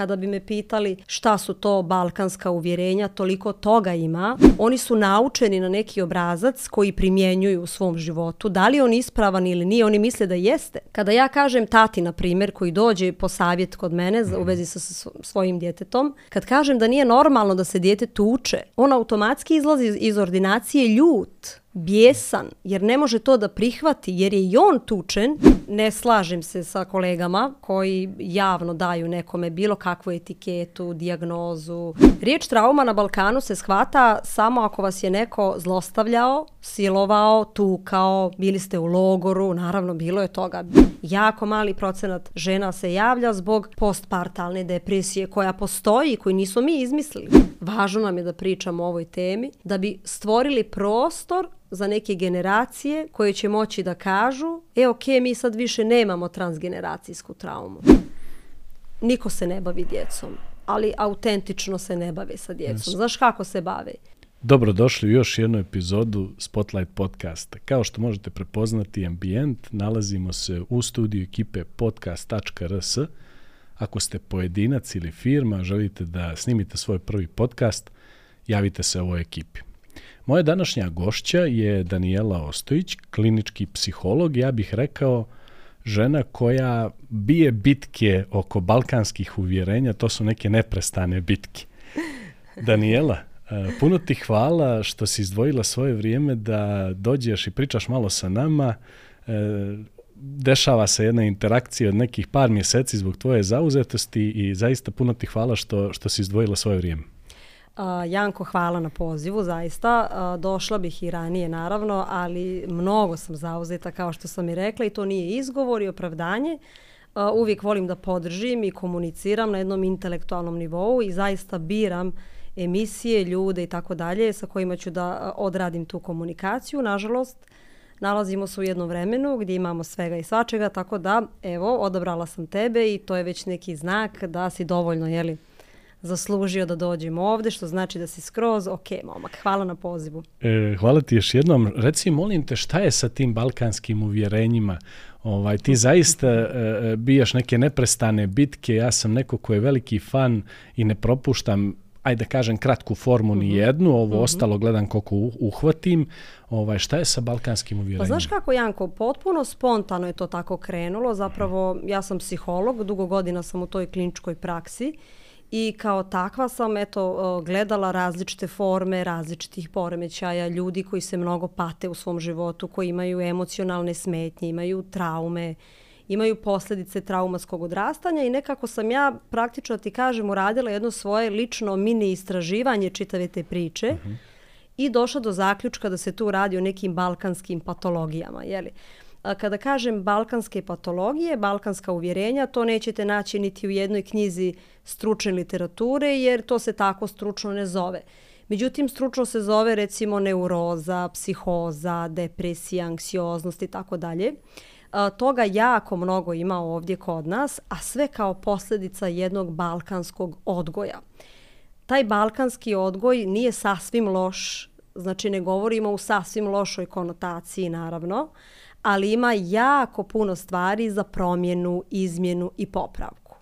kada bi me pitali šta su to balkanska uvjerenja, toliko toga ima. Oni su naučeni na neki obrazac koji primjenjuju u svom životu. Da li on ispravan ili nije, oni misle da jeste. Kada ja kažem tati, na primjer, koji dođe po savjet kod mene u vezi sa svojim djetetom, kad kažem da nije normalno da se djete tuče, on automatski izlazi iz ordinacije ljut bijesan, jer ne može to da prihvati, jer je i on tučen. Ne slažem se sa kolegama koji javno daju nekome bilo kakvu etiketu, diagnozu. Riječ trauma na Balkanu se shvata samo ako vas je neko zlostavljao, silovao, tukao, bili ste u logoru, naravno bilo je toga. Jako mali procenat žena se javlja zbog postpartalne depresije koja postoji i koju nisu mi izmislili. Važno nam je da pričamo o ovoj temi, da bi stvorili prostor za neke generacije koje će moći da kažu e ok, mi sad više nemamo transgeneracijsku traumu. Niko se ne bavi djecom, ali autentično se ne bave sa djecom. Znaš kako se bave? Dobrodošli u još jednu epizodu Spotlight podcasta. Kao što možete prepoznati ambijent, nalazimo se u studiju ekipe podcast.rs. Ako ste pojedinac ili firma, želite da snimite svoj prvi podcast, javite se ovoj ekipi. Moja današnja gošća je Daniela Ostojić, klinički psiholog, ja bih rekao žena koja bije bitke oko balkanskih uvjerenja, to su neke neprestane bitke. Daniela, e, puno ti hvala što si izdvojila svoje vrijeme da dođeš i pričaš malo sa nama. E, dešava se jedna interakcija od nekih par mjeseci zbog tvoje zauzetosti i zaista puno ti hvala što, što si izdvojila svoje vrijeme. Janko, hvala na pozivu, zaista. Došla bih i ranije, naravno, ali mnogo sam zauzeta, kao što sam i rekla, i to nije izgovor i opravdanje. Uvijek volim da podržim i komuniciram na jednom intelektualnom nivou i zaista biram emisije, ljude i tako dalje sa kojima ću da odradim tu komunikaciju. Nažalost, nalazimo se u jednom vremenu gdje imamo svega i svačega, tako da, evo, odabrala sam tebe i to je već neki znak da si dovoljno, jeli, zaslužio da dođem ovde, što znači da si skroz ok, momak. Hvala na pozivu. E, hvala ti još jednom. Reci, molim te, šta je sa tim balkanskim uvjerenjima? Ovaj, ti zaista e, e bijaš neke neprestane bitke, ja sam neko ko je veliki fan i ne propuštam ajde da kažem kratku formu ni mhm. jednu, ovo mm -hmm. ostalo gledam koliko uhvatim. Ovaj šta je sa balkanskim uvjerenjima? Pa znaš kako Janko, potpuno spontano je to tako krenulo. Zapravo ja sam psiholog, dugo godina sam u toj kliničkoj praksi i kao takva sam eto gledala različite forme različitih poremećaja ljudi koji se mnogo pate u svom životu koji imaju emocionalne smetnje imaju traume imaju posljedice traumatskog odrastanja i nekako sam ja praktično ti kažem uradila jedno svoje lično mini istraživanje čitave te priče uh mhm. -huh. i došla do zaključka da se tu radi o nekim balkanskim patologijama je li kada kažem balkanske patologije, balkanska uvjerenja, to nećete naći niti u jednoj knjizi stručne literature, jer to se tako stručno ne zove. Međutim, stručno se zove recimo neuroza, psihoza, depresija, anksioznost i tako dalje. Toga jako mnogo ima ovdje kod nas, a sve kao posljedica jednog balkanskog odgoja. Taj balkanski odgoj nije sasvim loš, znači ne govorimo u sasvim lošoj konotaciji naravno, ali ima jako puno stvari za promjenu, izmjenu i popravku.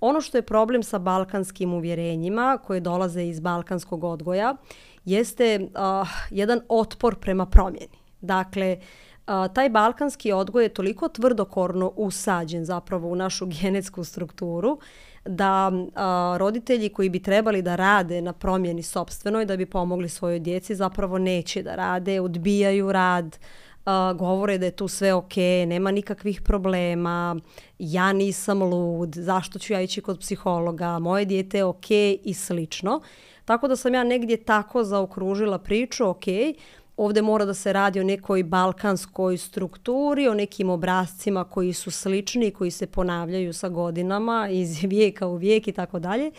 Ono što je problem sa balkanskim uvjerenjima koje dolaze iz balkanskog odgoja jeste uh, jedan otpor prema promjeni. Dakle, a, taj balkanski odgoj je toliko tvrdokorno usađen zapravo u našu genetsku strukturu da a, roditelji koji bi trebali da rade na promjeni sobstvenoj da bi pomogli svojoj djeci zapravo neće da rade, odbijaju rad, a, govore da je tu sve ok, nema nikakvih problema, ja nisam lud, zašto ću ja ići kod psihologa, moje dijete je ok i slično. Tako da sam ja negdje tako zaokružila priču, ok, ovdje mora da se radi o nekoj balkanskoj strukturi, o nekim obrazcima koji su slični, koji se ponavljaju sa godinama iz vijeka u vijek i tako dalje.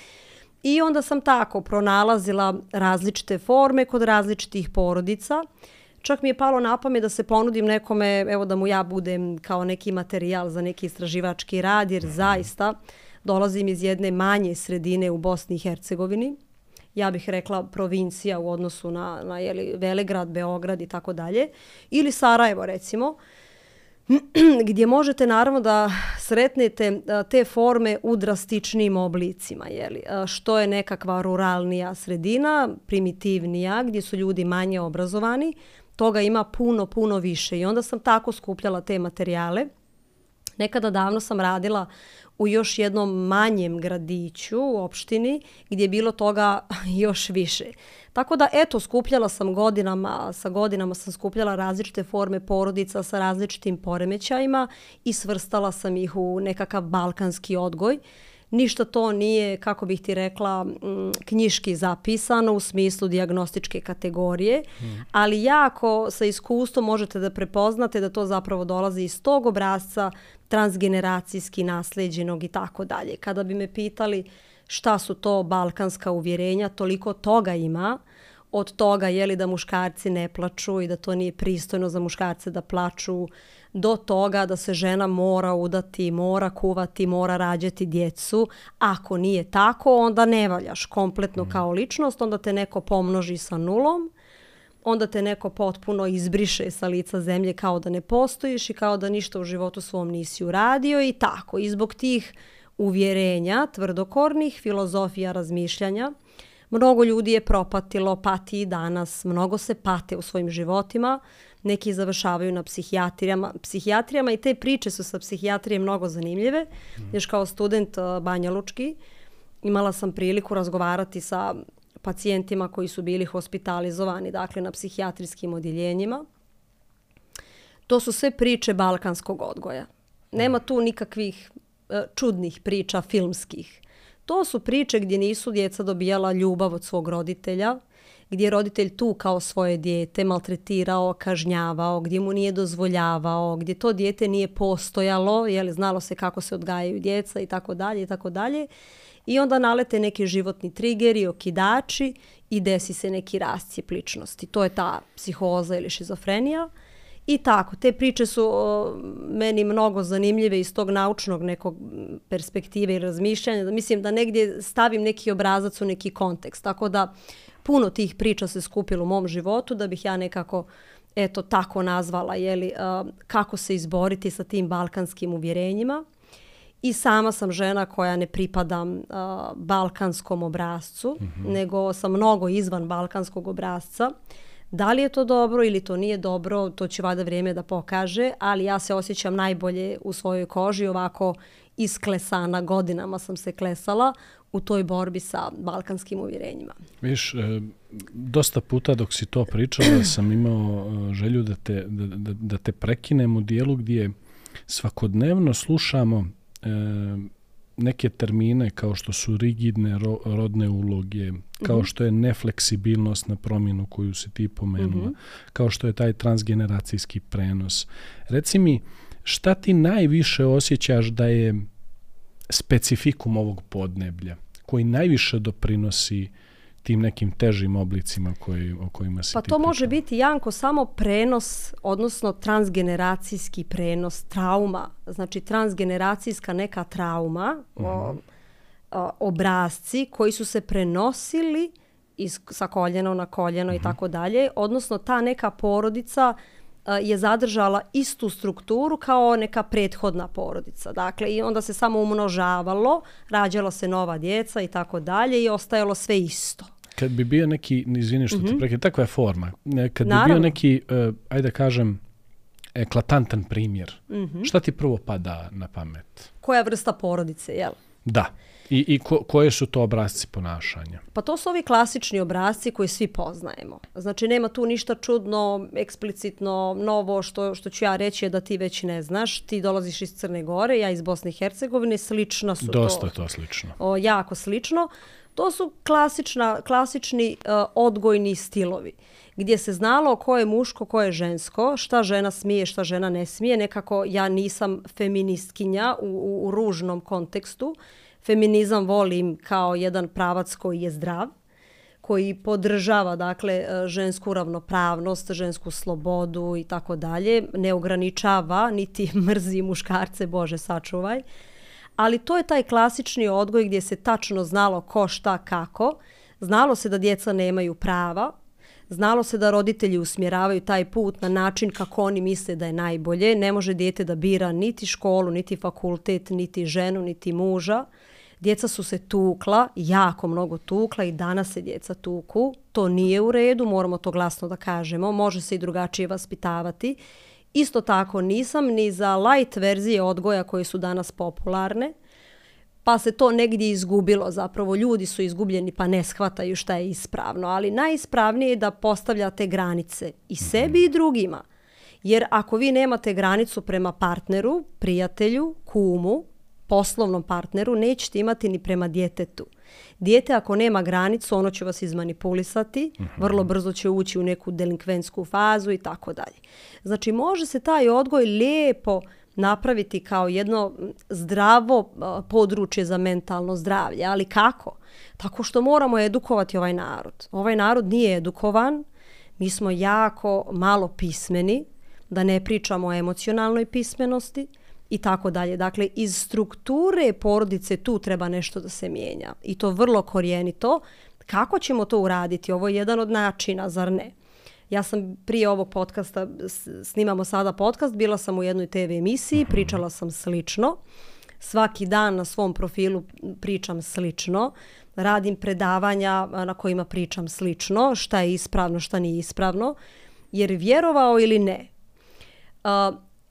I onda sam tako pronalazila različite forme kod različitih porodica. Uh, Čak mi je palo na pamet da se ponudim nekome, evo da mu ja budem kao neki materijal za neki istraživački rad, jer zaista dolazim iz jedne manje sredine u Bosni i Hercegovini. Ja bih rekla provincija u odnosu na, na jeli, Velegrad, Beograd i tako dalje. Ili Sarajevo recimo. gdje možete naravno da sretnete te forme u drastičnim oblicima. Jeli? Što je nekakva ruralnija sredina, primitivnija, gdje su ljudi manje obrazovani, toga ima puno, puno više. I onda sam tako skupljala te materijale. Nekada davno sam radila u još jednom manjem gradiću u opštini gdje je bilo toga još više. Tako da, eto, skupljala sam godinama, sa godinama sam skupljala različite forme porodica sa različitim poremećajima i svrstala sam ih u nekakav balkanski odgoj. Ništa to nije, kako bih ti rekla, knjiški zapisano u smislu diagnostičke kategorije, hmm. ali jako sa iskustvom možete da prepoznate da to zapravo dolazi iz tog obrazca transgeneracijski nasljeđenog i tako dalje. Kada bi me pitali šta su to balkanska uvjerenja, toliko toga ima, od toga je li da muškarci ne plaču i da to nije pristojno za muškarce da plaču, do toga da se žena mora udati, mora kuvati, mora rađati djecu. Ako nije tako, onda ne valjaš kompletno mm. kao ličnost, onda te neko pomnoži sa nulom, onda te neko potpuno izbriše sa lica zemlje kao da ne postojiš i kao da ništa u životu svom nisi uradio i tako. I zbog tih uvjerenja, tvrdokornih filozofija razmišljanja, mnogo ljudi je propatilo, pati i danas, mnogo se pate u svojim životima, neki završavaju na psihijatrijama, psihijatrijama i te priče su sa psihijatrije mnogo zanimljive. Mm. Još kao student uh, Banja Lučki imala sam priliku razgovarati sa pacijentima koji su bili hospitalizovani dakle na psihijatrijskim odjeljenjima. To su sve priče balkanskog odgoja. Nema tu nikakvih uh, čudnih priča filmskih. To su priče gdje nisu djeca dobijala ljubav od svog roditelja, gdje je roditelj tu kao svoje dijete maltretirao, kažnjavao, gdje mu nije dozvoljavao, gdje to dijete nije postojalo, je li znalo se kako se odgajaju djeca i tako dalje i tako dalje. I onda nalete neki životni trigeri, okidači i desi se neki rascijep ličnosti. To je ta psihoza ili šizofrenija. I tako, te priče su o, meni mnogo zanimljive iz tog naučnog nekog perspektive i razmišljanja. Mislim da negdje stavim neki obrazac u neki kontekst. Tako da puno tih priča se skupilo u mom životu da bih ja nekako eto tako nazvala jeli, uh, kako se izboriti sa tim balkanskim uvjerenjima. I sama sam žena koja ne pripadam uh, balkanskom obrazcu, mm -hmm. nego sam mnogo izvan balkanskog obrazca. Da li je to dobro ili to nije dobro, to će vada vrijeme da pokaže, ali ja se osjećam najbolje u svojoj koži, ovako isklesana, godinama sam se klesala u toj borbi sa balkanskim uvjerenjima. Viš, e, dosta puta dok si to pričala sam imao e, želju da te, da, da, te prekinem u dijelu gdje svakodnevno slušamo e, neke termine kao što su rigidne ro, rodne uloge, kao mhm. što je nefleksibilnost na promjenu koju se ti pomenula, mm -hmm. kao što je taj transgeneracijski prenos. Reci mi, šta ti najviše osjećaš da je specifikum ovog podneblja koji najviše doprinosi tim nekim težim oblicima koji, o kojima se Pa to pričala. može biti, Janko, samo prenos, odnosno transgeneracijski prenos, trauma, znači transgeneracijska neka trauma, uh -huh. o, o, obrazci koji su se prenosili iz, sa koljeno na koljeno uh -huh. i tako dalje, odnosno ta neka porodica je zadržala istu strukturu kao neka prethodna porodica. Dakle, i onda se samo umnožavalo, rađalo se nova djeca i tako dalje i ostajalo sve isto. Kad bi bio neki, izvini što mm -hmm. ti mhm. preke, takva je forma. Kad Naravno. bi bio neki, uh, ajde kažem, eklatantan primjer, mm -hmm. šta ti prvo pada na pamet? Koja vrsta porodice, jel? Da. I, i ko, koje su to obrazci ponašanja? Pa to su ovi klasični obrazci koji svi poznajemo. Znači, nema tu ništa čudno, eksplicitno, novo što, što ću ja reći je da ti već ne znaš. Ti dolaziš iz Crne Gore, ja iz Bosne i Hercegovine, slično su Dosta to. Dosta to slično. O, jako slično. To su klasična, klasični uh, odgojni stilovi gdje se znalo ko je muško, ko je žensko, šta žena smije, šta žena ne smije. Nekako ja nisam feministkinja u, u, u ružnom kontekstu feminizam volim kao jedan pravac koji je zdrav, koji podržava dakle e, žensku ravnopravnost, žensku slobodu i tako dalje, ne ograničava niti mrzi muškarce, bože sačuvaj. Ali to je taj klasični odgoj gdje se tačno znalo ko šta kako. Znalo se da djeca nemaju prava, Znalo se da roditelji usmjeravaju taj put na način kako oni misle da je najbolje. Ne može dijete da bira niti školu, niti fakultet, niti ženu, niti muža. Djeca su se tukla, jako mnogo tukla i danas se djeca tuku. To nije u redu, moramo to glasno da kažemo. Može se i drugačije vaspitavati. Isto tako nisam ni za light verzije odgoja koje su danas popularne pa se to negdje izgubilo. Zapravo ljudi su izgubljeni pa ne shvataju šta je ispravno. Ali najispravnije je da postavljate granice i sebi i drugima. Jer ako vi nemate granicu prema partneru, prijatelju, kumu, poslovnom partneru, nećete imati ni prema djetetu. Dijete ako nema granicu, ono će vas izmanipulisati, vrlo brzo će ući u neku delinkventsku fazu i tako dalje. Znači može se taj odgoj lijepo napraviti kao jedno zdravo područje za mentalno zdravlje. Ali kako? Tako što moramo edukovati ovaj narod. Ovaj narod nije edukovan, mi smo jako malo pismeni, da ne pričamo o emocionalnoj pismenosti i tako dalje. Dakle, iz strukture porodice tu treba nešto da se mijenja. I to vrlo korijenito. Kako ćemo to uraditi? Ovo je jedan od načina, zar ne? Ja sam prije ovog podcasta, snimamo sada podcast, bila sam u jednoj TV emisiji, pričala sam slično. Svaki dan na svom profilu pričam slično. Radim predavanja na kojima pričam slično, šta je ispravno, šta nije ispravno. Jer vjerovao ili ne,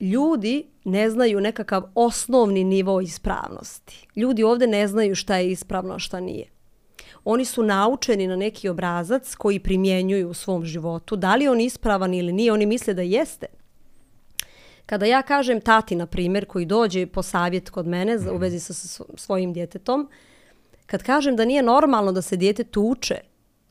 ljudi ne znaju nekakav osnovni nivo ispravnosti. Ljudi ovdje ne znaju šta je ispravno, šta nije oni su naučeni na neki obrazac koji primjenjuju u svom životu. Da li on ispravan ili nije, oni misle da jeste. Kada ja kažem tati, na primjer, koji dođe po savjet kod mene u vezi sa svojim djetetom, kad kažem da nije normalno da se djete tuče,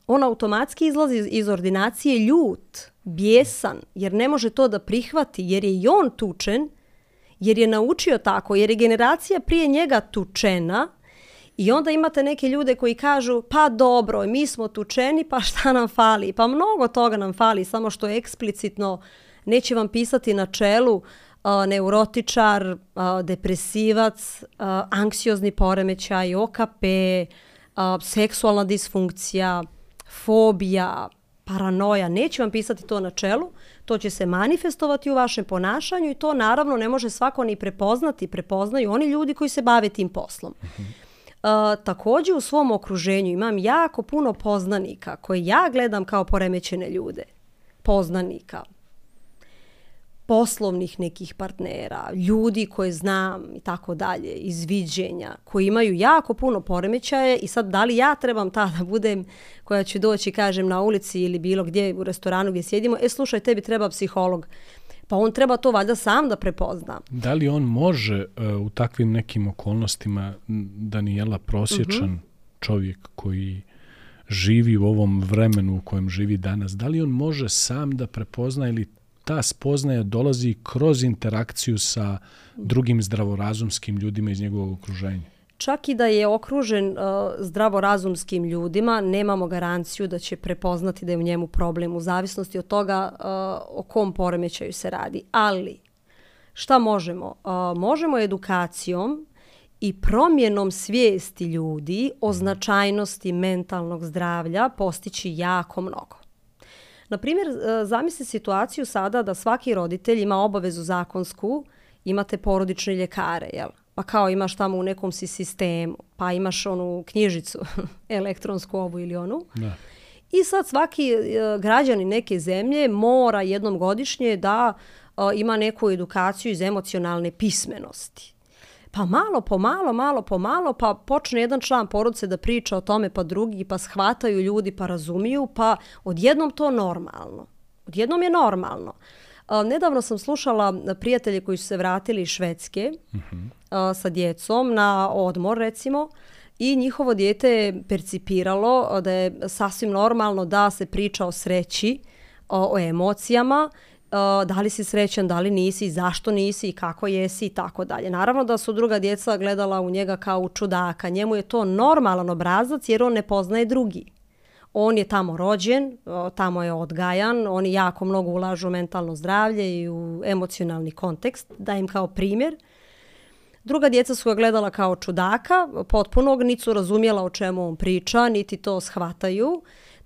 on automatski izlazi iz ordinacije ljut, bjesan, jer ne može to da prihvati, jer je i on tučen, jer je naučio tako, jer je generacija prije njega tučena, I onda imate neke ljude koji kažu pa dobro, mi smo tučeni, pa šta nam fali? Pa mnogo toga nam fali, samo što je eksplicitno neće vam pisati na čelu uh, neurotičar, uh, depresivac, uh, anksiozni poremećaj, OKP, uh, seksualna disfunkcija, fobija, paranoja. Neće vam pisati to na čelu, to će se manifestovati u vašem ponašanju i to naravno ne može svako ni prepoznati. Prepoznaju oni ljudi koji se bave tim poslom. Uh, također u svom okruženju imam jako puno poznanika koje ja gledam kao poremećene ljude. Poznanika, poslovnih nekih partnera, ljudi koje znam i tako dalje, izviđenja, koji imaju jako puno poremećaje i sad da li ja trebam ta da budem koja će doći, kažem, na ulici ili bilo gdje u restoranu gdje sjedimo, e slušaj, tebi treba psiholog pa on treba to valjda sam da prepozna. Da li on može uh, u takvim nekim okolnostima, Daniela, prosječan uh mhm. -huh. čovjek koji živi u ovom vremenu u kojem živi danas, da li on može sam da prepozna ili ta spoznaja dolazi kroz interakciju sa drugim zdravorazumskim ljudima iz njegovog okruženja? čak i da je okružen uh, zdravorazumskim ljudima, nemamo garanciju da će prepoznati da je u njemu problem u zavisnosti od toga uh, o kom poremećaju se radi. Ali, šta možemo? Uh, možemo edukacijom i promjenom svijesti ljudi o značajnosti mentalnog zdravlja postići jako mnogo. Na primjer, uh, zamisli situaciju sada da svaki roditelj ima obavezu zakonsku, imate porodične ljekare, jel? pa kao imaš tamo u nekom si sistemu, pa imaš onu knjižicu, elektronsku ovu ili onu. Da. I sad svaki uh, građani neke zemlje mora jednom godišnje da uh, ima neku edukaciju iz emocionalne pismenosti. Pa malo po malo, malo po malo, pa počne jedan član porodice da priča o tome, pa drugi, pa shvataju ljudi, pa razumiju, pa odjednom to normalno. Odjednom je normalno. Nedavno sam slušala prijatelje koji su se vratili iz Švedske, uh -huh sa djecom na odmor recimo i njihovo dijete je percipiralo da je sasvim normalno da se priča o sreći, o, o emocijama, E, da li si srećan, da li nisi, zašto nisi i kako jesi i tako dalje. Naravno da su druga djeca gledala u njega kao u čudaka. Njemu je to normalan obrazac jer on ne poznaje drugi. On je tamo rođen, tamo je odgajan, oni jako mnogo ulažu u mentalno zdravlje i u emocionalni kontekst. Da im kao primjer. Druga djeca su ga gledala kao čudaka, potpunog, niti su razumjela o čemu on priča, niti to shvataju.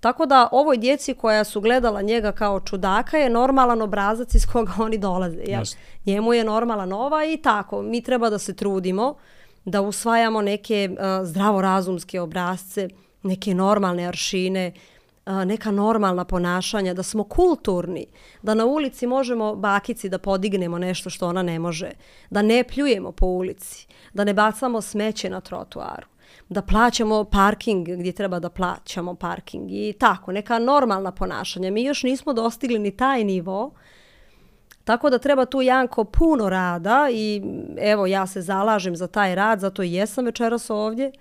Tako da ovoj djeci koja su gledala njega kao čudaka je normalan obrazac iz koga oni dolaze. Ja? Njemu je normalan ova i tako. Mi treba da se trudimo da usvajamo neke uh, zdravorazumske obrazce, neke normalne aršine, uh, neka normalna ponašanja, da smo kulturni, da na ulici možemo bakici da podignemo nešto što ona ne može, da ne pljujemo po ulici, da ne bacamo smeće na trotuaru da plaćamo parking gdje treba da plaćamo parking i tako, neka normalna ponašanja. Mi još nismo dostigli ni taj nivo, tako da treba tu Janko puno rada i evo ja se zalažem za taj rad, zato i jesam večeras ovdje.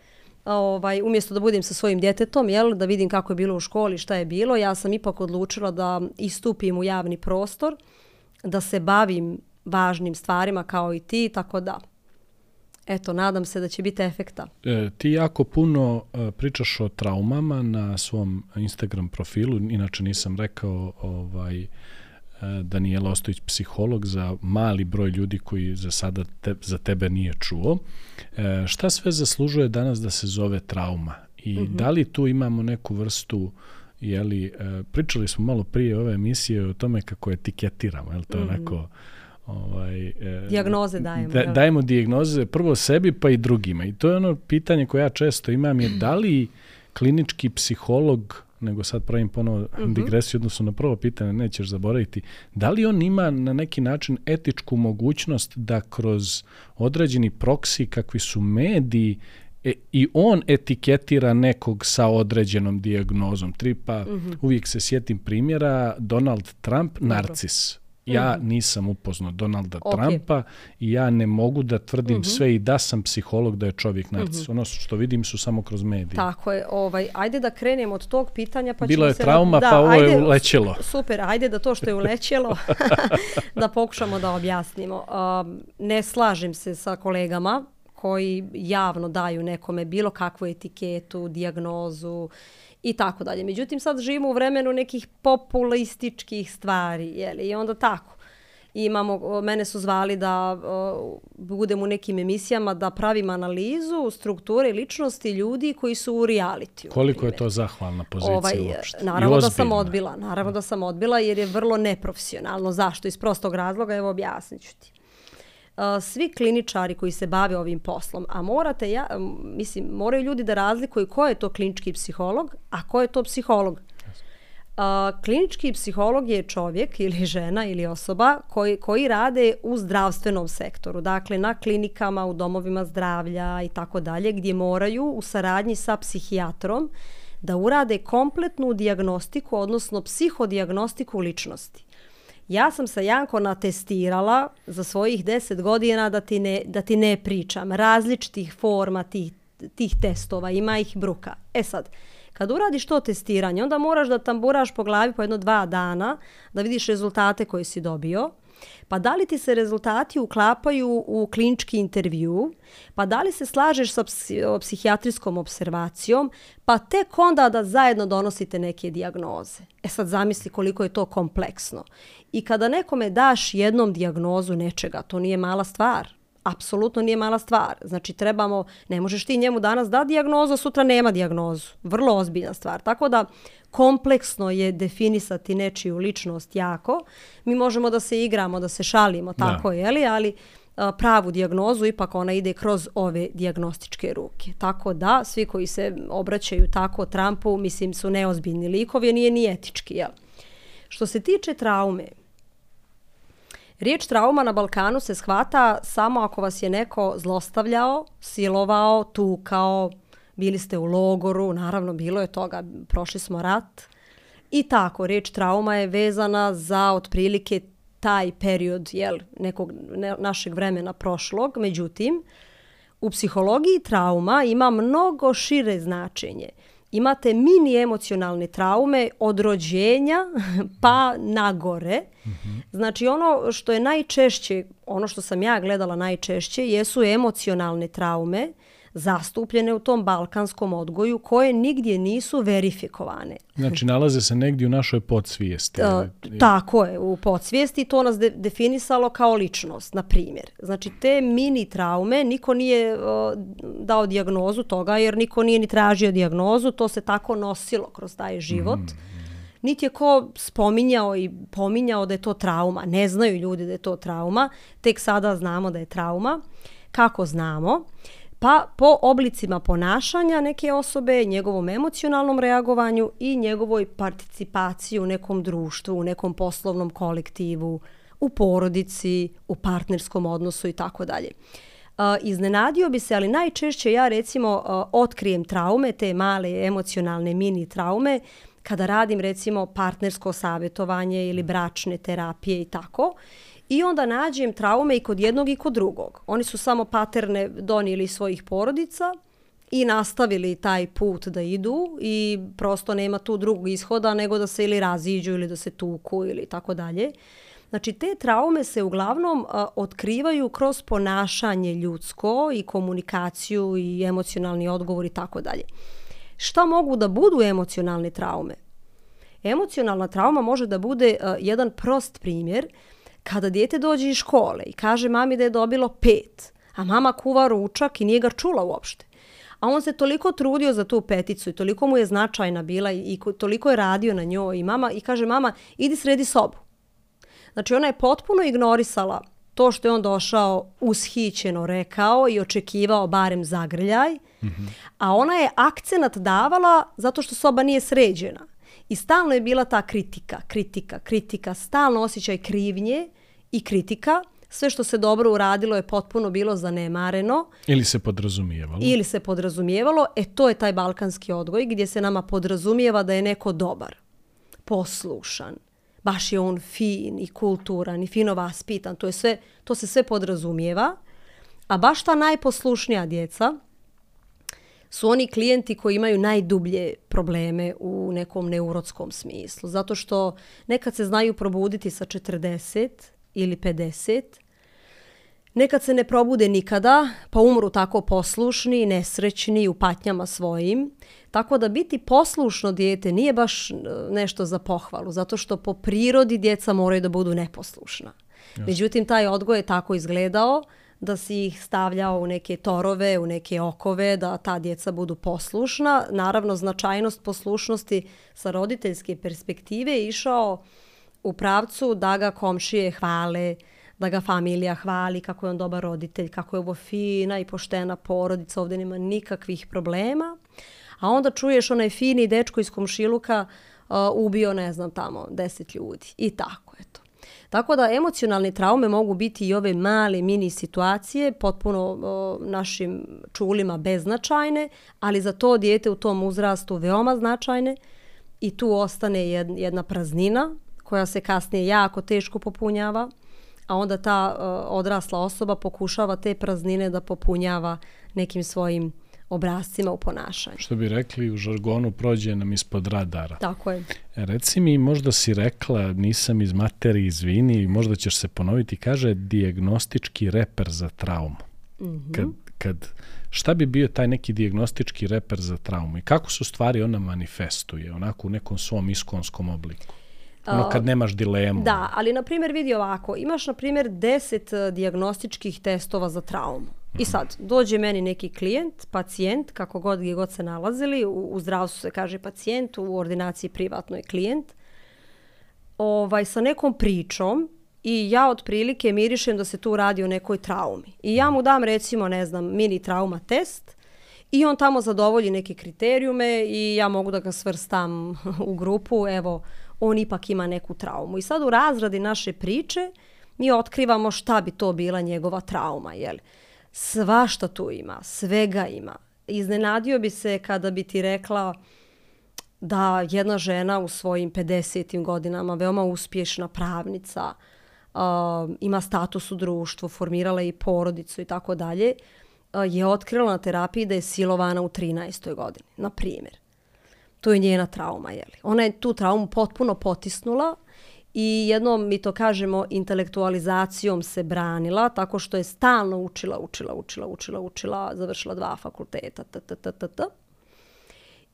Ovaj, umjesto da budem sa svojim djetetom, jel, da vidim kako je bilo u školi, šta je bilo, ja sam ipak odlučila da istupim u javni prostor, da se bavim važnim stvarima kao i ti, tako da eto, nadam se da će biti efekta. E, ti jako puno e, pričaš o traumama na svom Instagram profilu, inače nisam rekao ovaj, e, Daniela Ostojić, psiholog za mali broj ljudi koji za sada te, za tebe nije čuo. E, šta sve zaslužuje danas da se zove trauma? I mm -hmm. da li tu imamo neku vrstu jeli, e, pričali smo malo prije ove emisije o tome kako etiketiramo, je li to mm -hmm. onako ovaj, e, dijagnoze dajemo. Da, dajemo dijagnoze prvo sebi pa i drugima. I to je ono pitanje koje ja često imam je da li klinički psiholog nego sad pravim ponovo mm -hmm. digresiju odnosno na prvo pitanje, nećeš zaboraviti, da li on ima na neki način etičku mogućnost da kroz određeni proksi kakvi su mediji e, i on etiketira nekog sa određenom dijagnozom. Tripa, mm -hmm. uvijek se sjetim primjera, Donald Trump, Dobro. Ja mm. nisam upoznao Donalda okay. Trumpa i ja ne mogu da tvrdim mm -hmm. sve i da sam psiholog da je čovjek narcis. Mm -hmm. Ono što vidim su samo kroz medije. Tako je. Ovaj, ajde da krenemo od tog pitanja. Pa Bilo je se trauma, da, pa ovo ajde, je ulećelo. Super, ajde da to što je ulećelo da pokušamo da objasnimo. Um, ne slažem se sa kolegama koji javno daju nekome bilo kakvu etiketu, dijagnozu, i tako dalje. Međutim, sad živimo u vremenu nekih populističkih stvari, jeli, i onda tako. I imamo, mene su zvali da uh, budem u nekim emisijama da pravim analizu strukture ličnosti ljudi koji su u realitiju. Koliko je to zahvalna pozicija ovaj, uopšte? Naravno da sam odbila. Naravno da sam odbila jer je vrlo neprofesionalno. Zašto? Iz prostog razloga, evo objasnit ću ti svi kliničari koji se bave ovim poslom, a morate, ja, mislim, moraju ljudi da razlikuju ko je to klinički psiholog, a ko je to psiholog. Uh, klinički psiholog je čovjek ili žena ili osoba koji, koji rade u zdravstvenom sektoru, dakle na klinikama, u domovima zdravlja i tako dalje, gdje moraju u saradnji sa psihijatrom da urade kompletnu diagnostiku, odnosno psihodijagnostiku ličnosti. Ja sam sa Janko natestirala za svojih 10 godina da ti ne, da ti ne pričam. Različitih forma tih, tih testova, ima ih bruka. E sad, kad uradiš to testiranje, onda moraš da tamburaš po glavi po jedno dva dana da vidiš rezultate koje si dobio. Pa da li ti se rezultati uklapaju u klinički intervju, pa da li se slažeš sa psihijatrijskom observacijom, pa tek onda da zajedno donosite neke dijagnoze. E sad zamisli koliko je to kompleksno. I kada nekome daš jednom dijagnozu nečega, to nije mala stvar. Apsolutno nije mala stvar. Znači trebamo, ne možeš ti njemu danas da dijagnozu, a sutra nema dijagnozu. Vrlo ozbiljna stvar. Tako da kompleksno je definisati nečiju ličnost jako. Mi možemo da se igramo, da se šalimo, tako je, li? ali pravu dijagnozu ipak ona ide kroz ove dijagnostičke ruke. Tako da, svi koji se obraćaju tako Trumpu, mislim, su neozbiljni likovi, nije ni etički, jel? Što se tiče traume, riječ trauma na Balkanu se shvata samo ako vas je neko zlostavljao, silovao, tukao, bili ste u logoru, naravno bilo je toga, prošli smo rat. I tako, riječ trauma je vezana za otprilike taj period jel, nekog ne, našeg vremena prošlog. Međutim, u psihologiji trauma ima mnogo šire značenje. Imate mini emocionalne traume od rođenja pa nagore. Mm -hmm. Znači ono što je najčešće, ono što sam ja gledala najčešće, jesu emocionalne traume zastupljene u tom balkanskom odgoju koje nigdje nisu verifikovane. Znači, nalaze se negdje u našoj podsvijesti. Uh, tako je, u podsvijesti to nas de definisalo kao ličnost, na primjer. Znači, te mini traume, niko nije uh, dao dijagnozu toga, jer niko nije ni tražio dijagnozu, to se tako nosilo kroz taj život. Mm. Niti je ko spominjao i pominjao da je to trauma. Ne znaju ljudi da je to trauma. Tek sada znamo da je trauma. Kako znamo? Pa po oblicima ponašanja neke osobe, njegovom emocionalnom reagovanju i njegovoj participaciji u nekom društvu, u nekom poslovnom kolektivu, u porodici, u partnerskom odnosu i tako dalje. Iznenadio bi se, ali najčešće ja recimo otkrijem traume, te male emocionalne mini traume, kada radim recimo partnersko savjetovanje ili bračne terapije i tako. I onda nađem traume i kod jednog i kod drugog. Oni su samo paterne donijeli svojih porodica i nastavili taj put da idu i prosto nema tu drugog ishoda nego da se ili raziđu ili da se tuku ili tako dalje. Znači, te traume se uglavnom a, otkrivaju kroz ponašanje ljudsko i komunikaciju i emocionalni odgovor i tako dalje. Šta mogu da budu emocionalne traume? Emocionalna trauma može da bude a, jedan prost primjer kada dijete dođe iz škole i kaže mami da je dobilo pet, a mama kuva ručak i nije ga čula uopšte. A on se toliko trudio za tu peticu i toliko mu je značajna bila i, i toliko je radio na njoj i mama i kaže mama idi sredi sobu. Znači ona je potpuno ignorisala to što je on došao ushićeno rekao i očekivao barem zagrljaj, mm -hmm. a ona je akcenat davala zato što soba nije sređena. I stalno je bila ta kritika, kritika, kritika, stalno osjećaj krivnje i kritika. Sve što se dobro uradilo je potpuno bilo zanemareno. Ili se podrazumijevalo. Ili se podrazumijevalo. E to je taj balkanski odgoj gdje se nama podrazumijeva da je neko dobar, poslušan, baš je on fin i kulturan i fino vaspitan. To, je sve, to se sve podrazumijeva. A baš ta najposlušnija djeca, su oni klijenti koji imaju najdublje probleme u nekom neurotskom smislu. Zato što nekad se znaju probuditi sa 40 ili 50, nekad se ne probude nikada, pa umru tako poslušni, nesrećni u patnjama svojim. Tako da biti poslušno dijete nije baš nešto za pohvalu, zato što po prirodi djeca moraju da budu neposlušna. Jasne. Međutim, taj odgoj je tako izgledao da si ih stavljao u neke torove, u neke okove, da ta djeca budu poslušna. Naravno, značajnost poslušnosti sa roditeljske perspektive je išao u pravcu da ga komšije hvale, da ga familija hvali, kako je on dobar roditelj, kako je ovo fina i poštena porodica, ovdje nema nikakvih problema. A onda čuješ onaj fini dečko iz komšiluka uh, ubio, ne znam, tamo deset ljudi. I tako. Tako da emocionalne traume mogu biti i ove male mini situacije, potpuno o, našim čulima beznačajne, ali za to dijete u tom uzrastu veoma značajne i tu ostane jedna praznina koja se kasnije jako teško popunjava, a onda ta o, odrasla osoba pokušava te praznine da popunjava nekim svojim obrazcima u ponašanju. Što bi rekli u žargonu, prođe nam ispod radara. Tako je. E, reci mi, možda si rekla, nisam iz materije, izvini, možda ćeš se ponoviti, kaže diagnostički reper za traumu. Mm -hmm. kad, kad, šta bi bio taj neki diagnostički reper za traumu i kako su stvari ona manifestuje, onako u nekom svom iskonskom obliku? Ono kad nemaš dilemu. Da, ali na primjer vidi ovako, imaš na primjer 10 diagnostičkih testova za traumu. I sad, dođe meni neki klijent, pacijent, kako god gdje god se nalazili, u, u zdravstvu se kaže pacijent, u ordinaciji privatno je klijent, ovaj, sa nekom pričom i ja otprilike mirišem da se tu radi o nekoj traumi. I ja mu dam recimo, ne znam, mini trauma test i on tamo zadovolji neke kriterijume i ja mogu da ga svrstam u grupu, evo, on ipak ima neku traumu. I sad u razradi naše priče mi otkrivamo šta bi to bila njegova trauma, jel? Svašta tu ima, svega ima. Iznenadio bi se kada bi ti rekla da jedna žena u svojim 50. godinama, veoma uspješna pravnica, uh, ima status u društvu, formirala i porodicu i tako dalje, je otkrila na terapiji da je silovana u 13. godini, na primjer. To je njena trauma, je li? Ona je tu traumu potpuno potisnula i jednom, mi to kažemo, intelektualizacijom se branila, tako što je stalno učila, učila, učila, učila, učila, završila dva fakulteta, t, t, t, t, t.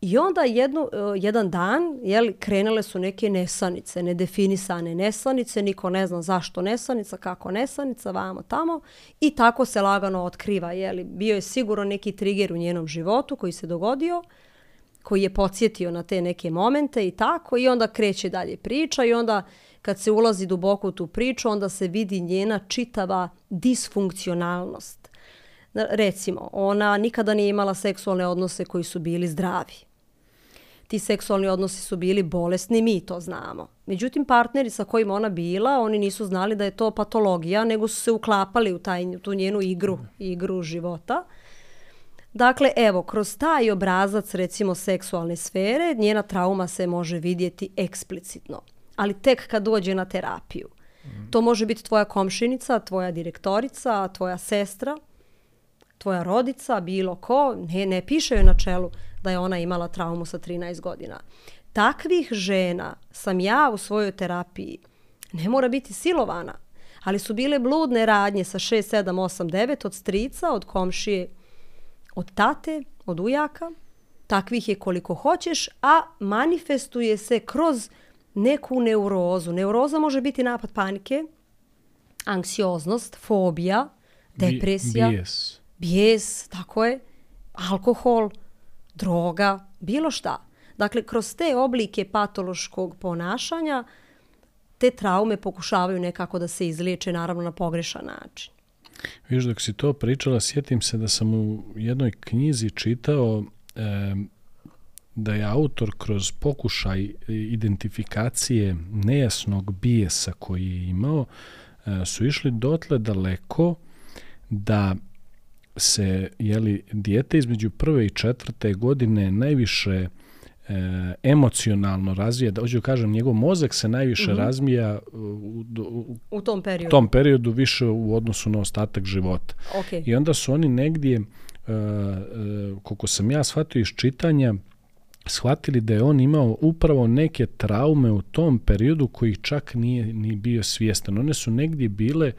I onda jednu, e, jedan dan jel, krenule su neke nesanice, nedefinisane nesanice, niko ne zna zašto nesanica, kako nesanica, vamo tamo. I tako se lagano otkriva. Jel, bio je sigurno neki trigger u njenom životu koji se dogodio, koji je podsjetio na te neke momente i tako. I onda kreće dalje priča i onda kad se ulazi duboko u tu priču, onda se vidi njena čitava disfunkcionalnost. Recimo, ona nikada nije imala seksualne odnose koji su bili zdravi ti seksualni odnosi su bili bolesni, mi to znamo. Međutim, partneri sa kojim ona bila, oni nisu znali da je to patologija, nego su se uklapali u taj, tu njenu igru, igru života. Dakle, evo, kroz taj obrazac, recimo, seksualne sfere, njena trauma se može vidjeti eksplicitno. Ali tek kad dođe na terapiju. To može biti tvoja komšinica, tvoja direktorica, tvoja sestra, tvoja rodica, bilo ko. Ne, ne piše joj na čelu da je ona imala traumu sa 13 godina. Takvih žena sam ja u svojoj terapiji. Ne mora biti silovana, ali su bile bludne radnje sa 6, 7, 8, 9 od strica, od komšije, od tate, od ujaka. Takvih je koliko hoćeš, a manifestuje se kroz neku neurozu. Neuroza može biti napad panike, anksioznost, fobija, depresija, Bijes. bijes, tako je, alkohol, droga, bilo šta. Dakle, kroz te oblike patološkog ponašanja te traume pokušavaju nekako da se izliječe, naravno na pogrešan način. Viš, dok si to pričala, sjetim se da sam u jednoj knjizi čitao e, da je autor kroz pokušaj identifikacije nejasnog bijesa koji je imao, e, su išli dotle daleko da se jeli, dijete između prve i četvrte godine najviše e, emocionalno razvija, da hoću kažem, njegov mozak se najviše mm -hmm. razmija u, u, u tom periodu. tom periodu više u odnosu na ostatak života. Okay. I onda su oni negdje, e, e, koliko sam ja shvatio iz čitanja, shvatili da je on imao upravo neke traume u tom periodu koji čak nije ni bio svjestan. One su negdje bile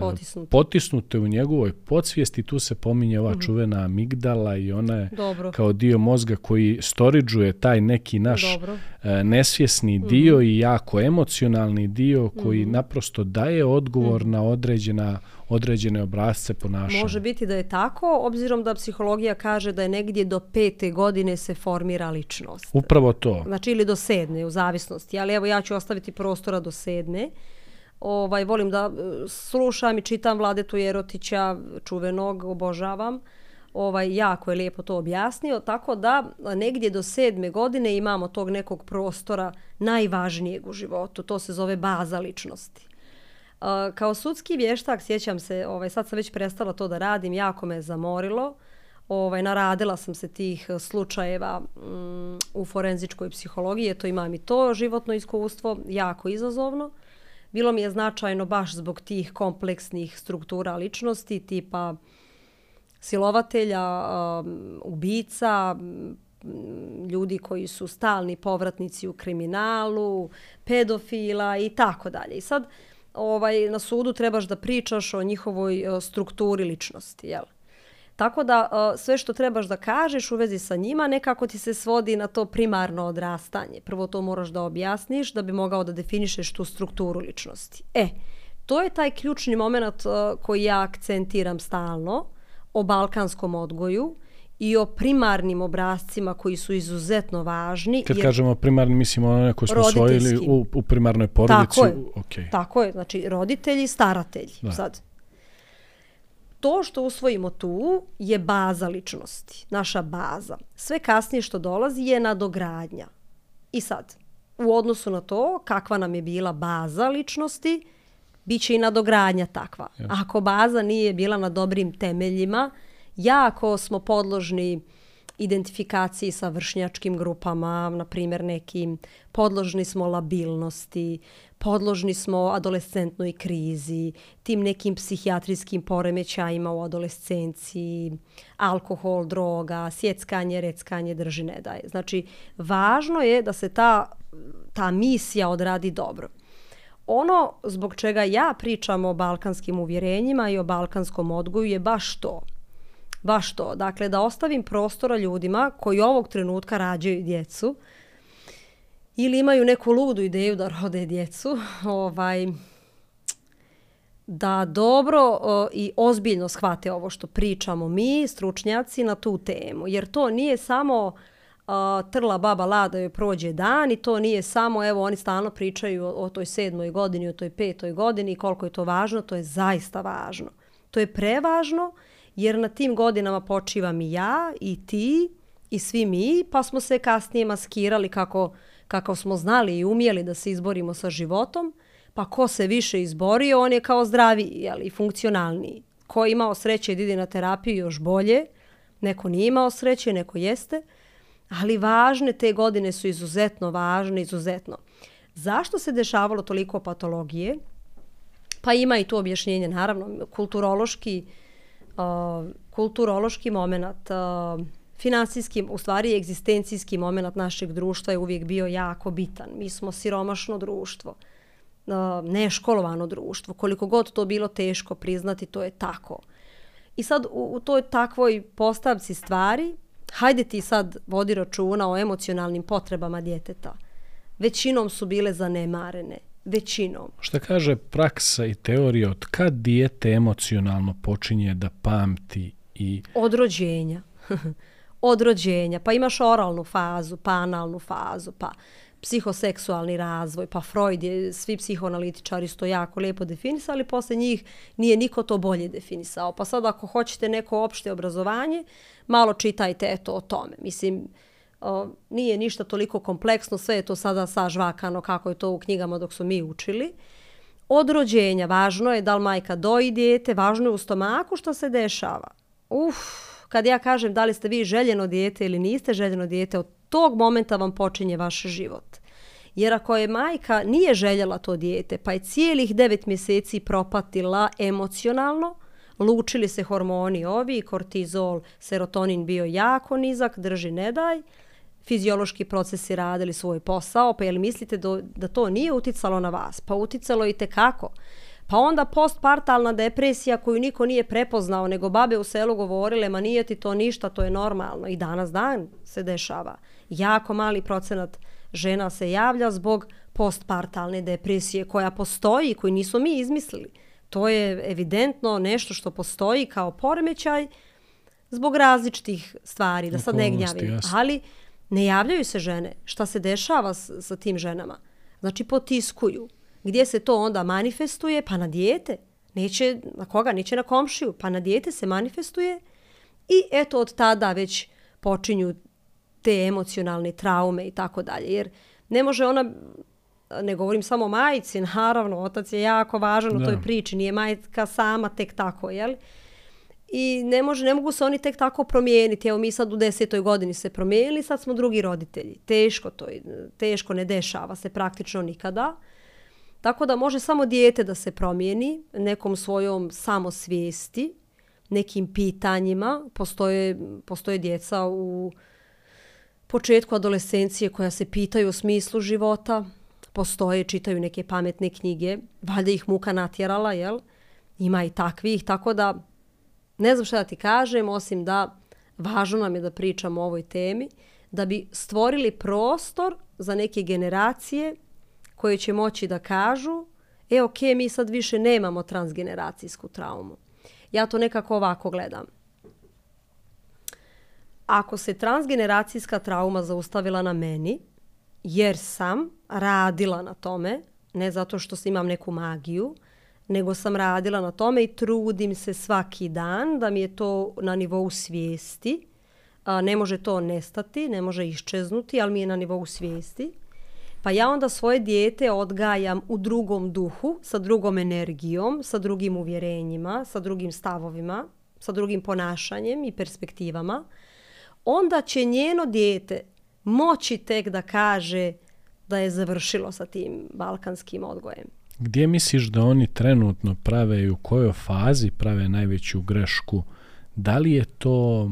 potisnute. potisnute u njegovoj podsvijesti. Tu se pominje ova mm -hmm. čuvena amigdala i ona je Dobro. kao dio mozga koji storiđuje taj neki naš Dobro. nesvjesni mm -hmm. dio i jako emocionalni dio koji mm -hmm. naprosto daje odgovor mm -hmm. na određena određene obrazce ponašanja. Može biti da je tako, obzirom da psihologija kaže da je negdje do pete godine se formira ličnost. Upravo to. Znači ili do sedme, u zavisnosti. Ali evo ja ću ostaviti prostora do sedme ovaj, volim da e, slušam i čitam Vladetu Jerotića, čuvenog, obožavam. Ovaj, jako je lijepo to objasnio, tako da negdje do sedme godine imamo tog nekog prostora najvažnijeg u životu. To se zove baza ličnosti. Uh, kao sudski vještak, sjećam se, ovaj, sad sam već prestala to da radim, jako me zamorilo. Ovaj, naradila sam se tih slučajeva mm, u forenzičkoj psihologiji, to imam i to životno iskustvo, jako izazovno. Bilo mi je značajno baš zbog tih kompleksnih struktura ličnosti tipa silovatelja, um, ubica, mm, ljudi koji su stalni povratnici u kriminalu, pedofila i tako dalje. I sad ovaj, na sudu trebaš da pričaš o njihovoj uh, strukturi ličnosti. Jel? Tako da uh, sve što trebaš da kažeš u vezi sa njima nekako ti se svodi na to primarno odrastanje. Prvo to moraš da objasniš da bi mogao da definišeš tu strukturu ličnosti. E, to je taj ključni moment uh, koji ja akcentiram stalno o balkanskom odgoju i o primarnim obrazcima koji su izuzetno važni. Kad jer... kažemo primarni, mislimo one koje smo osvojili u, u primarnoj porodici. Tako je, okay. tako je. Znači, roditelji, staratelji. Da. Sad, to što usvojimo tu je baza ličnosti, naša baza. Sve kasnije što dolazi je nadogradnja. I sad, u odnosu na to kakva nam je bila baza ličnosti, bit će i nadogradnja takva. Yes. Ako baza nije bila na dobrim temeljima, jako smo podložni identifikaciji sa vršnjačkim grupama, na primjer nekim, podložni smo labilnosti, podložni smo adolescentnoj krizi, tim nekim psihijatrijskim poremećajima u adolescenciji, alkohol, droga, sjeckanje, reckanje, drži ne daje. Znači, važno je da se ta, ta misija odradi dobro. ono zbog čega ja pričam o balkanskim uvjerenjima i o balkanskom odgoju je baš to. Baš to. Dakle, da ostavim prostora ljudima koji ovog trenutka rađaju djecu ili imaju neku ludu ideju da rode djecu, ovaj, da dobro o, i ozbiljno shvate ovo što pričamo mi, stručnjaci, na tu temu. Jer to nije samo a, trla baba lada joj prođe dan i to nije samo, evo, oni stalno pričaju o, o toj sedmoj godini, o toj petoj godini i koliko je to važno, to je zaista važno. To je prevažno jer na tim godinama počivam i ja i ti i svi mi, pa smo se kasnije maskirali kako, kakav smo znali i umjeli da se izborimo sa životom, pa ko se više izborio, on je kao zdravi jeli, i funkcionalniji. Ko je imao sreće da ide na terapiju još bolje, neko nije imao sreće, neko jeste, ali važne te godine su izuzetno važne, izuzetno. Zašto se dešavalo toliko patologije? Pa ima i to objašnjenje, naravno, kulturološki, uh, kulturološki moment, uh, finansijski, u stvari egzistencijski moment našeg društva je uvijek bio jako bitan. Mi smo siromašno društvo, neškolovano društvo. Koliko god to bilo teško priznati, to je tako. I sad u, u toj takvoj postavci stvari, hajde ti sad vodi računa o emocionalnim potrebama djeteta. Većinom su bile zanemarene. Većinom. Šta kaže praksa i teorija od kad dijete emocionalno počinje da pamti i... Od rođenja. Od rođenja. Pa imaš oralnu fazu, pa analnu fazu, pa psihoseksualni razvoj, pa Freud je, svi psihoanalitičari su to jako lijepo definisali, posle njih nije niko to bolje definisao. Pa sad ako hoćete neko opšte obrazovanje, malo čitajte eto o tome. Mislim, o, nije ništa toliko kompleksno, sve je to sada sažvakano kako je to u knjigama dok su mi učili. Od rođenja važno je da li majka doji dijete, važno je u stomaku što se dešava. Uf, kad ja kažem da li ste vi željeno dijete ili niste željeno dijete, od tog momenta vam počinje vaš život. Jer ako je majka nije željela to dijete, pa je cijelih devet mjeseci propatila emocionalno, lučili se hormoni ovi, kortizol, serotonin bio jako nizak, drži ne daj, fiziološki procesi radili svoj posao, pa jel mislite do, da to nije uticalo na vas? Pa uticalo i tekako. kako. Pa onda postpartalna depresija koju niko nije prepoznao, nego babe u selu govorile, ma nije ti to ništa, to je normalno. I danas dan se dešava. Jako mali procenat žena se javlja zbog postpartalne depresije koja postoji, koju nisu mi izmislili. To je evidentno nešto što postoji kao poremećaj zbog različitih stvari, da sad ne gnjavim. Ali ne javljaju se žene. Šta se dešava s, sa tim ženama? Znači potiskuju. Gdje se to onda manifestuje? Pa na dijete. Neće na koga? Neće na komšiju. Pa na dijete se manifestuje i eto od tada već počinju te emocionalne traume i tako dalje. Jer ne može ona, ne govorim samo majici, naravno, otac je jako važan u toj priči, nije majka sama tek tako, jel? I ne, može, ne mogu se oni tek tako promijeniti. Evo mi sad u desetoj godini se promijenili, sad smo drugi roditelji. Teško to, teško ne dešava se praktično nikada. Tako da može samo dijete da se promijeni nekom svojom samosvijesti, nekim pitanjima. Postoje, postoje djeca u početku adolescencije koja se pitaju o smislu života, postoje, čitaju neke pametne knjige, valjda ih muka natjerala, jel? Ima i takvih, tako da ne znam šta da ti kažem, osim da važno nam je da pričamo o ovoj temi, da bi stvorili prostor za neke generacije koje će moći da kažu e, ok, mi sad više nemamo transgeneracijsku traumu. Ja to nekako ovako gledam ako se transgeneracijska trauma zaustavila na meni, jer sam radila na tome, ne zato što imam neku magiju, nego sam radila na tome i trudim se svaki dan da mi je to na nivou svijesti. A, ne može to nestati, ne može iščeznuti, ali mi je na nivou svijesti. Pa ja onda svoje dijete odgajam u drugom duhu, sa drugom energijom, sa drugim uvjerenjima, sa drugim stavovima, sa drugim ponašanjem i perspektivama onda će njeno dijete moći tek da kaže da je završilo sa tim balkanskim odgojem. Gdje misliš da oni trenutno prave i u kojoj fazi prave najveću grešku? Da li je to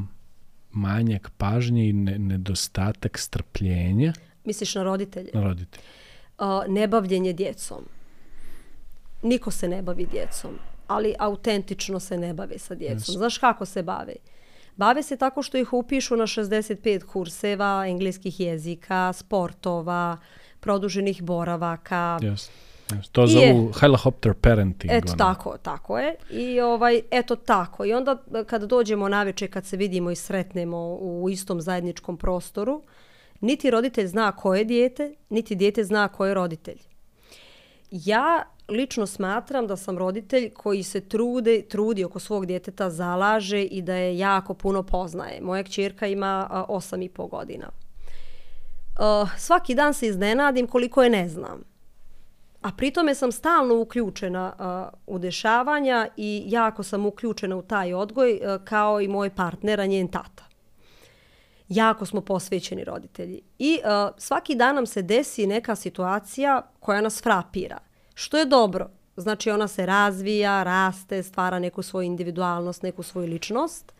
manjak pažnje i nedostatak strpljenja? Misliš na roditelje? Na roditelje. Uh, nebavljenje djecom. niko se ne bavi djecom, ali autentično se ne bave sa djecom. Yes. Znaš kako se bave? Bave se tako što ih upišu na 65 kurseva engleskih jezika, sportova, produženih boravaka. Yes. Yes. To I zovu je- helicopter parenting. Eto ono. tako, tako je. I ovaj, eto tako. I onda kad dođemo na večer, kad se vidimo i sretnemo u istom zajedničkom prostoru, niti roditelj zna ko je dijete, niti dijete zna ko je roditelj. Ja lično smatram da sam roditelj koji se trude, trudi oko svog djeteta, zalaže i da je jako puno poznaje. Moja kćerka ima a, osam i po godina. Uh, svaki dan se iznenadim koliko je ne znam. A pritome sam stalno uključena uh, u dešavanja i jako sam uključena u taj odgoj uh, kao i moj partner, a njen tata. Jako smo posvećeni roditelji. I uh, svaki dan nam se desi neka situacija koja nas frapira. Što je dobro. Znači ona se razvija, raste, stvara neku svoju individualnost, neku svoju ličnost.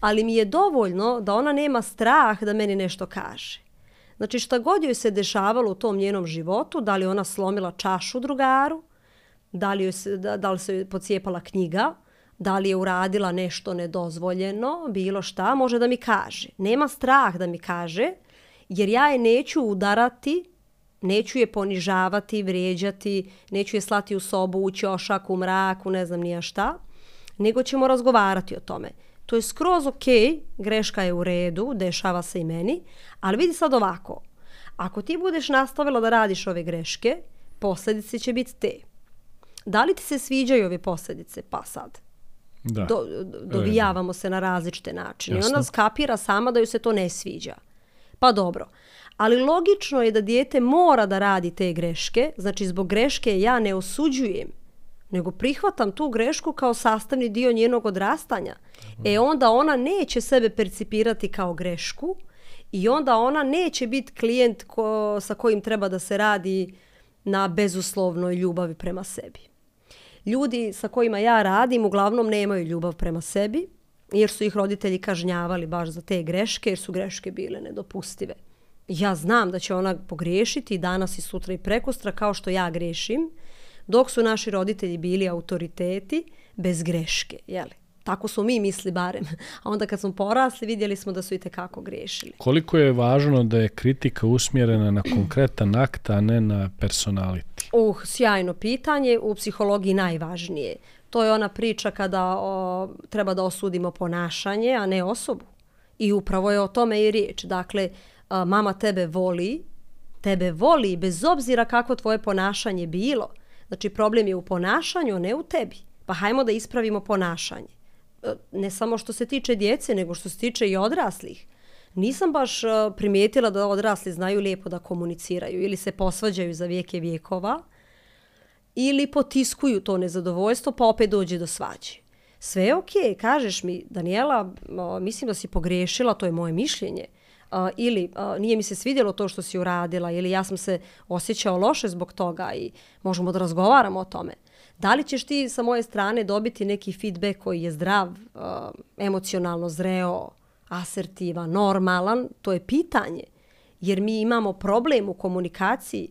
Ali mi je dovoljno da ona nema strah da meni nešto kaže. Znači šta god joj se dešavalo u tom njenom životu, da li ona slomila čašu drugaru, da li, joj se, da, da li se joj pocijepala knjiga, da li je uradila nešto nedozvoljeno, bilo šta, može da mi kaže. Nema strah da mi kaže, jer ja je neću udarati, neću je ponižavati, vrijeđati, neću je slati u sobu, u ćošak, u mrak, u ne znam nija šta, nego ćemo razgovarati o tome. To je skroz ok, greška je u redu, dešava se i meni, ali vidi sad ovako. Ako ti budeš nastavila da radiš ove greške, posljedice će biti te. Da li ti se sviđaju ove posljedice? Pa sad. Da. Do, do- dovijavamo se na različite načine. I Jasno. ona skapira sama da ju se to ne sviđa. Pa dobro. Ali logično je da dijete mora da radi te greške, znači zbog greške ja ne osuđujem, nego prihvatam tu grešku kao sastavni dio njenog odrastanja. E onda ona neće sebe percipirati kao grešku i onda ona neće biti klijent ko, sa kojim treba da se radi na bezuslovnoj ljubavi prema sebi. Ljudi sa kojima ja radim uglavnom nemaju ljubav prema sebi, jer su ih roditelji kažnjavali baš za te greške, jer su greške bile nedopustive. Ja znam da će ona pogriješiti danas i sutra i prekostra kao što ja grešim, dok su naši roditelji bili autoriteti bez greške, jeli? Tako smo mi misli barem. A onda kad smo porasli vidjeli smo da su i tekako griješili. Koliko je važno da je kritika usmjerena na konkretan akt, a ne na personality? Uh, sjajno pitanje, u psihologiji najvažnije. To je ona priča kada o, treba da osudimo ponašanje, a ne osobu. I upravo je o tome i riječ. Dakle, a, mama tebe voli, tebe voli bez obzira kako tvoje ponašanje bilo. Znači, problem je u ponašanju, a ne u tebi. Pa hajmo da ispravimo ponašanje. Ne samo što se tiče djece, nego što se tiče i odraslih. Nisam baš e, primijetila da odrasli znaju lijepo da komuniciraju ili se posvađaju za vijeke vijekova ili potiskuju to nezadovoljstvo pa opet dođe do svađe. Sve je okej, kažeš mi, Daniela, mislim da si pogriješila, to je moje mišljenje. Ili nije mi se svidjelo to što si uradila, ili ja sam se osjećao loše zbog toga i možemo da razgovaramo o tome. Da li ćeš ti sa moje strane dobiti neki feedback koji je zdrav, eh, emocionalno zreo, asertivan, normalan, to je pitanje. Jer mi imamo problem u komunikaciji.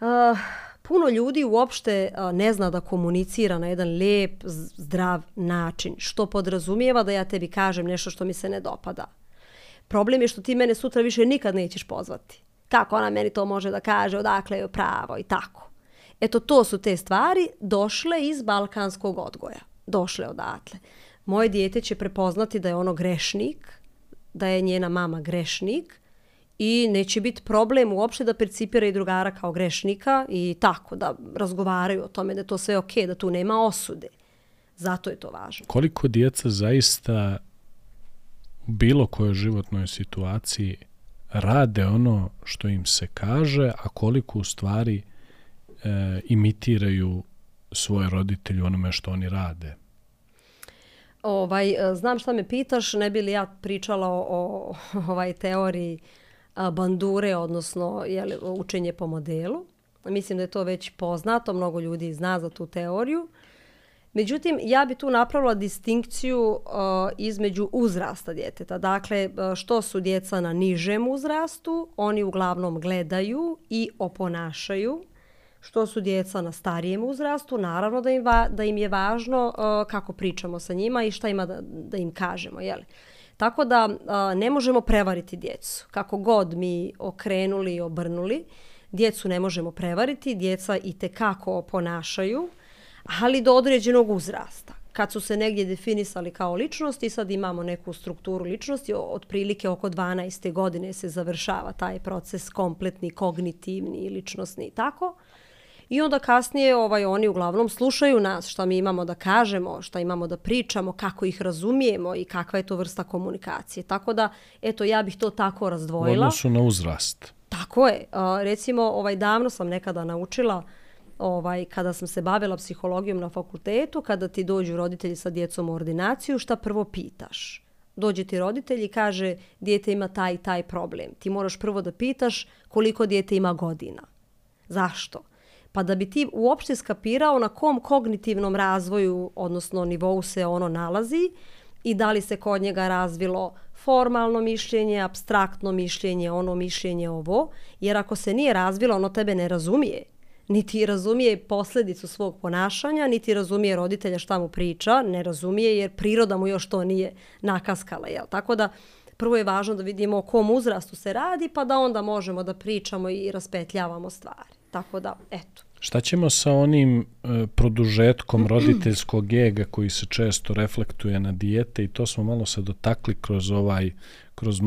Uh, puno ljudi uopšte eh, ne zna da komunicira na jedan lijep, zdrav način, što podrazumijeva da ja tebi kažem nešto što mi se ne dopada. Problem je što ti mene sutra više nikad nećeš pozvati. Kako ona meni to može da kaže, odakle je pravo i tako. Eto, to su te stvari došle iz balkanskog odgoja. Došle odatle. Moje dijete će prepoznati da je ono grešnik, da je njena mama grešnik i neće biti problem uopšte da percipira i drugara kao grešnika i tako, da razgovaraju o tome da je to sve okej, da tu nema osude. Zato je to važno. Koliko djeca zaista u bilo kojoj životnoj situaciji rade ono što im se kaže, a koliko u stvari e, imitiraju svoje roditelje onome što oni rade? Ovaj, e, znam šta me pitaš, ne bi li ja pričala o, o ovaj teoriji bandure, odnosno jeli, učenje po modelu. Mislim da je to već poznato, mnogo ljudi zna za tu teoriju. Međutim, ja bi tu napravila distinkciju uh, između uzrasta djeteta. Dakle, e, što su djeca na nižem uzrastu, oni uglavnom gledaju i oponašaju što su djeca na starijem uzrastu, naravno da im, va, da im je važno uh, kako pričamo sa njima i šta ima da, da im kažemo. Jeli? Tako da uh, ne možemo prevariti djecu. Kako god mi okrenuli i obrnuli, djecu ne možemo prevariti, djeca i te kako ponašaju, ali do određenog uzrasta kad su se negdje definisali kao ličnosti i sad imamo neku strukturu ličnosti, otprilike oko 12. godine se završava taj proces kompletni, kognitivni ličnostni i tako. I onda kasnije ovaj oni uglavnom slušaju nas šta mi imamo da kažemo, šta imamo da pričamo, kako ih razumijemo i kakva je to vrsta komunikacije. Tako da, eto, ja bih to tako razdvojila. U odnosu na uzrast. Tako je. recimo, ovaj davno sam nekada naučila ovaj, kada sam se bavila psihologijom na fakultetu, kada ti dođu roditelji sa djecom u ordinaciju, šta prvo pitaš? Dođe ti roditelj i kaže, dijete ima taj i taj problem. Ti moraš prvo da pitaš koliko dijete ima godina. Zašto? Pa da bi ti uopšte skapirao na kom kognitivnom razvoju, odnosno nivou se ono nalazi i da li se kod njega razvilo formalno mišljenje, abstraktno mišljenje, ono mišljenje ovo, jer ako se nije razvilo, ono tebe ne razumije niti razumije posljedicu svog ponašanja, niti razumije roditelja šta mu priča, ne razumije jer priroda mu još to nije nakaskala. Jel? Tako da prvo je važno da vidimo o kom uzrastu se radi, pa da onda možemo da pričamo i raspetljavamo stvari. Tako da, eto. Šta ćemo sa onim e, produžetkom roditeljskog ega koji se često reflektuje na dijete i to smo malo se dotakli kroz ovaj kroz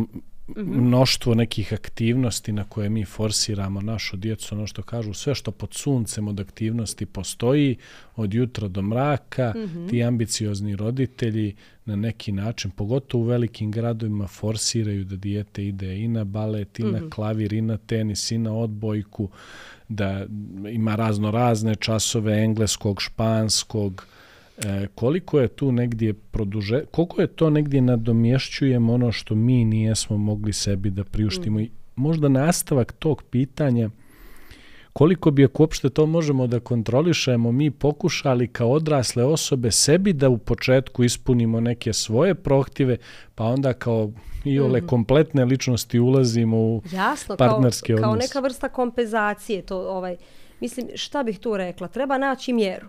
mnoštvo nekih aktivnosti na koje mi forsiramo našu djecu, ono što kažu, sve što pod suncem od aktivnosti postoji, od jutra do mraka, mm -hmm. ti ambiciozni roditelji na neki način, pogotovo u velikim gradovima, forsiraju da dijete ide i na balet, i mm -hmm. na mhm. klavir, i na tenis, i na odbojku, da ima razno razne časove engleskog, španskog, E, koliko je tu negdje produže, koliko je to negdje nadomješćujemo ono što mi nijesmo mogli sebi da priuštimo mm. i možda nastavak tog pitanja koliko bi ako uopšte to možemo da kontrolišemo mi pokušali kao odrasle osobe sebi da u početku ispunimo neke svoje prohtive pa onda kao i ole mm. kompletne ličnosti ulazimo u Jasno, partnerske kao, odnose. Kao neka vrsta kompenzacije to ovaj mislim šta bih tu rekla treba naći mjeru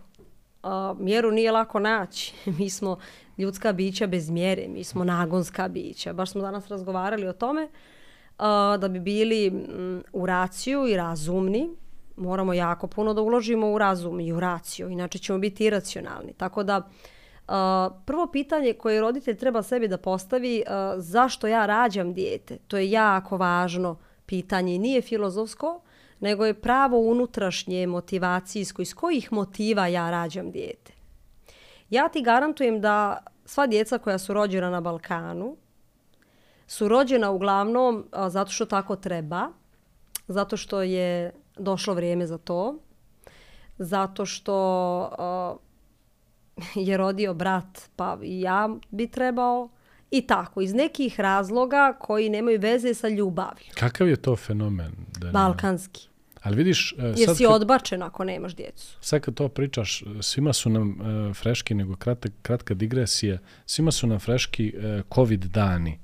a, mjeru nije lako naći. mi smo ljudska bića bez mjere, mi smo nagonska bića. Baš smo danas razgovarali o tome a, da bi bili m, u raciju i razumni, moramo jako puno da uložimo u razum i u raciju, inače ćemo biti iracionalni. Tako da, a, prvo pitanje koje roditelj treba sebi da postavi, a, zašto ja rađam dijete? To je jako važno pitanje i nije filozofsko, nego je pravo unutrašnje motivacijsko iz kojih motiva ja rađam dijete. Ja ti garantujem da sva djeca koja su rođena na Balkanu su rođena uglavnom a, zato što tako treba, zato što je došlo vrijeme za to, zato što a, je rodio brat pa i ja bi trebao i tako, iz nekih razloga koji nemaju veze sa ljubavlju. Kakav je to fenomen? Da Balkanski. Ali vidiš... E, Jer sad si kad, odbačen ako nemaš djecu. Sad kad to pričaš, svima su nam uh, freški, nego kratka, kratka digresija, svima su nam freški uh, COVID dani.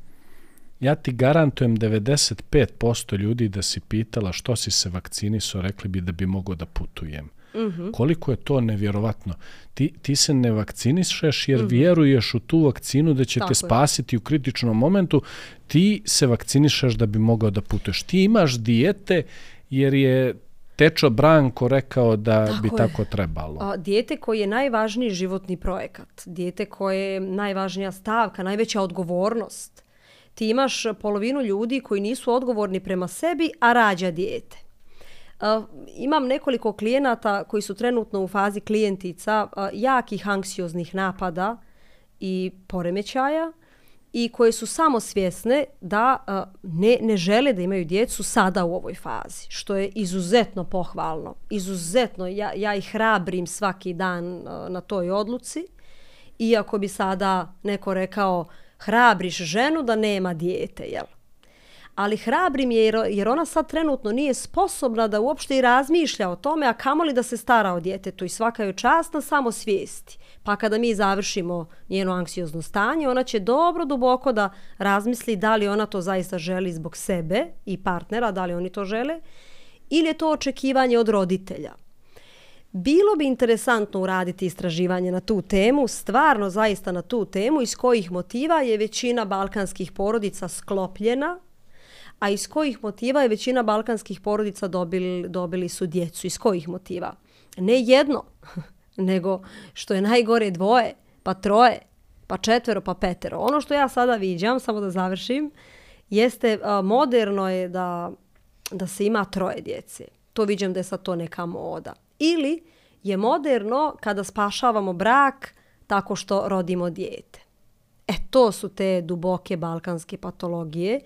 Ja ti garantujem 95% ljudi da si pitala što si se vakcinisao, rekli bi da bi mogao da putujem. Mm -hmm. Koliko je to nevjerovatno. Ti, ti se ne vakcinišeš jer mm -hmm. vjeruješ u tu vakcinu da će Tako te spasiti je. u kritičnom momentu. Ti se vakcinišeš da bi mogao da putuješ. Ti imaš dijete jer je Tečo Branko rekao da tako bi je. tako trebalo. A, dijete koji je najvažniji životni projekat, dijete koje je najvažnija stavka, najveća odgovornost. Ti imaš polovinu ljudi koji nisu odgovorni prema sebi, a rađa dijete. Uh, imam nekoliko klijenata koji su trenutno u fazi klijentica uh, jakih anksioznih napada i poremećaja i koje su samo svjesne da ne, ne žele da imaju djecu sada u ovoj fazi, što je izuzetno pohvalno. Izuzetno, ja, ja ih hrabrim svaki dan na toj odluci. Iako bi sada neko rekao hrabriš ženu da nema dijete, jel? ali hrabrim je jer ona sad trenutno nije sposobna da uopšte i razmišlja o tome, a kamoli da se stara o djetetu i svaka je čast na samo svijesti. Pa kada mi završimo njeno anksiozno stanje, ona će dobro duboko da razmisli da li ona to zaista želi zbog sebe i partnera, da li oni to žele, ili je to očekivanje od roditelja. Bilo bi interesantno uraditi istraživanje na tu temu, stvarno zaista na tu temu, iz kojih motiva je većina balkanskih porodica sklopljena, a iz kojih motiva je većina balkanskih porodica dobili, dobili su djecu. Iz kojih motiva? Ne jedno, nego što je najgore dvoje, pa troje, pa četvero, pa petero. Ono što ja sada viđam, samo da završim, jeste a, moderno je da, da se ima troje djece. To viđam da je sad to neka moda. Ili je moderno kada spašavamo brak tako što rodimo dijete. E, to su te duboke balkanske patologije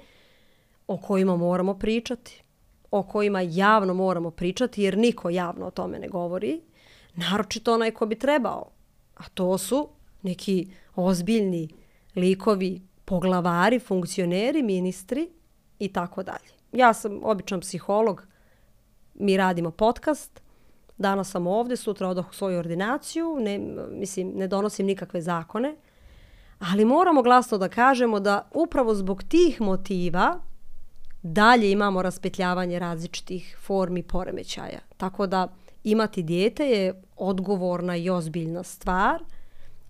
o kojima moramo pričati, o kojima javno moramo pričati, jer niko javno o tome ne govori, naročito onaj ko bi trebao. A to su neki ozbiljni likovi, poglavari, funkcioneri, ministri i tako dalje. Ja sam običan psiholog, mi radimo podcast, danas sam ovde, sutra odah u svoju ordinaciju, ne, mislim, ne donosim nikakve zakone, ali moramo glasno da kažemo da upravo zbog tih motiva dalje imamo raspetljavanje različitih formi poremećaja. Tako da imati dijete je odgovorna i ozbiljna stvar.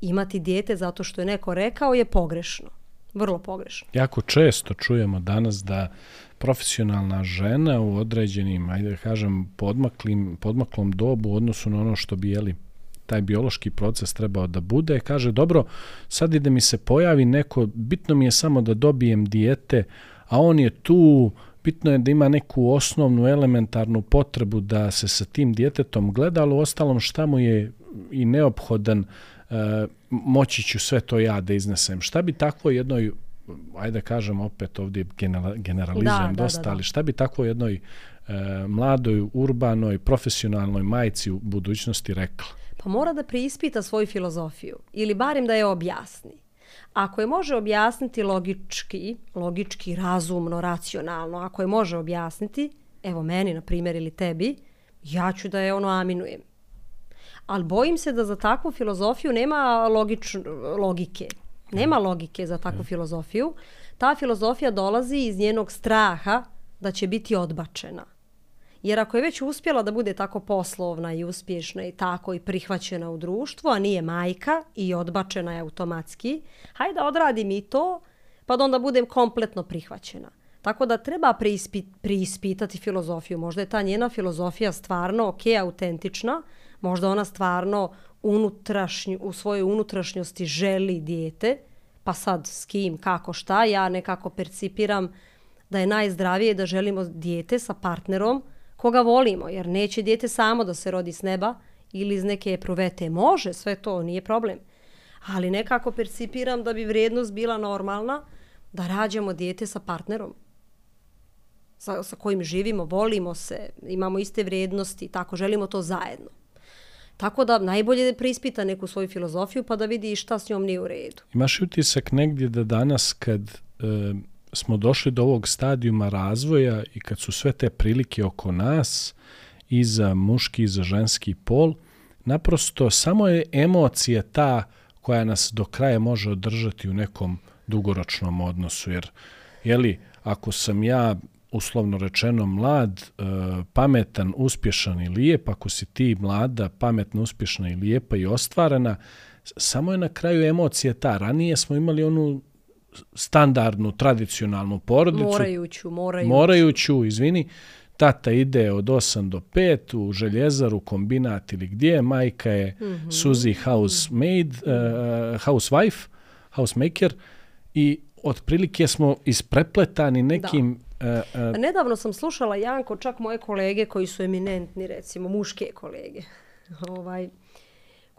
Imati dijete zato što je neko rekao je pogrešno. Vrlo pogrešno. Jako često čujemo danas da profesionalna žena u određenim, ajde da kažem, podmaklim, podmaklom dobu u odnosu na ono što bi jeli taj biološki proces trebao da bude, kaže, dobro, sad ide mi se pojavi neko, bitno mi je samo da dobijem dijete, a on je tu, bitno je da ima neku osnovnu elementarnu potrebu da se sa tim djetetom gleda, ali u ostalom šta mu je i neophodan, e, moći ću sve to ja da iznesem. Šta bi takvo jednoj ajde kažem opet ovdje generalizujem da, dosta, da, da, da. ali šta bi tako jednoj e, mladoj, urbanoj, profesionalnoj majci u budućnosti rekla? Pa mora da preispita svoju filozofiju ili barim da je objasni. Ako je može objasniti logički, logički, razumno, racionalno, ako je može objasniti, evo meni, na primjer, ili tebi, ja ću da je ono aminujem. Ali bojim se da za takvu filozofiju nema logič, logike. Nema logike za takvu filozofiju. Ta filozofija dolazi iz njenog straha da će biti odbačena. Jer ako je već uspjela da bude tako poslovna i uspješna i tako i prihvaćena u društvu, a nije majka i odbačena je automatski, hajde da odradim i to, pa da onda budem kompletno prihvaćena. Tako da treba preispit, preispitati filozofiju. Možda je ta njena filozofija stvarno ok, autentična, možda ona stvarno unutrašnju, u svojoj unutrašnjosti želi dijete, pa sad s kim, kako, šta, ja nekako percipiram da je najzdravije da želimo dijete sa partnerom koga volimo, jer neće dijete samo da se rodi s neba ili iz neke provete. Može, sve to, nije problem. Ali nekako percipiram da bi vrijednost bila normalna da rađamo dijete sa partnerom sa, sa kojim živimo, volimo se, imamo iste vrijednosti, tako želimo to zajedno. Tako da najbolje da preispita neku svoju filozofiju pa da vidi šta s njom nije u redu. Imaš utisak negdje da danas kad e, smo došli do ovog stadijuma razvoja i kad su sve te prilike oko nas i za muški i za ženski pol, naprosto samo je emocija ta koja nas do kraja može održati u nekom dugoročnom odnosu. Jer, jeli, ako sam ja uslovno rečeno mlad, e, pametan, uspješan i lijep, ako si ti mlada, pametna, uspješna i lijepa i ostvarena, samo je na kraju emocija ta. Ranije smo imali onu standardnu, tradicionalnu porodicu. Morajuću, morajuću. Morajuću, izvini. Tata ide od 8 do 5 u željezaru, kombinat ili gdje. Majka je mm -hmm. Suzy housemaid, uh, housewife, housemaker. I otprilike smo isprepletani nekim da E, e, Nedavno sam slušala Janko, čak moje kolege koji su eminentni, recimo muške kolege, ovaj,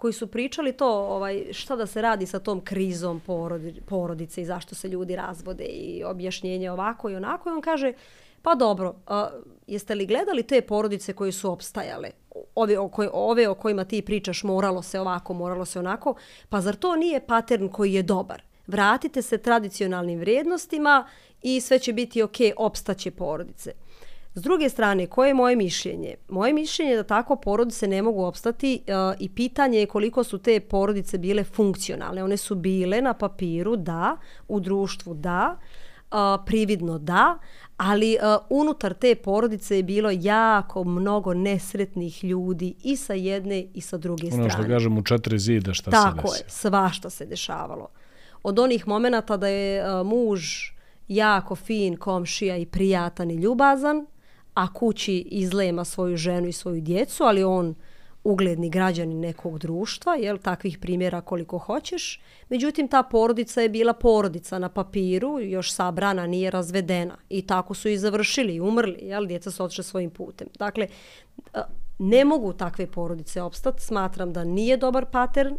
koji su pričali to ovaj, šta da se radi sa tom krizom porodi, porodice i zašto se ljudi razvode i objašnjenje ovako i onako. I on kaže, pa dobro, a, jeste li gledali te porodice koje su opstajale? Ove o, koj, ove o kojima ti pričaš moralo se ovako, moralo se onako. Pa zar to nije pattern koji je dobar? Vratite se tradicionalnim vrijednostima i sve će biti ok, opstaće porodice. S druge strane, koje je moje mišljenje? Moje mišljenje je da tako porodice ne mogu opstati uh, i pitanje je koliko su te porodice bile funkcionalne. One su bile na papiru, da, u društvu, da, a, prividno da, ali a, unutar te porodice je bilo jako mnogo nesretnih ljudi i sa jedne i sa druge Ono što strane. kažem u četiri zida šta Tako se je, desi. svašta se dešavalo. Od onih momenata da je a, muž jako fin, komšija i prijatan i ljubazan, a kući izlema svoju ženu i svoju djecu, ali on ugledni građanin nekog društva, jel, takvih primjera koliko hoćeš. Međutim, ta porodica je bila porodica na papiru, još sabrana, nije razvedena. I tako su i završili i umrli, jel, djeca su otišle svojim putem. Dakle, ne mogu takve porodice opstati, smatram da nije dobar patern.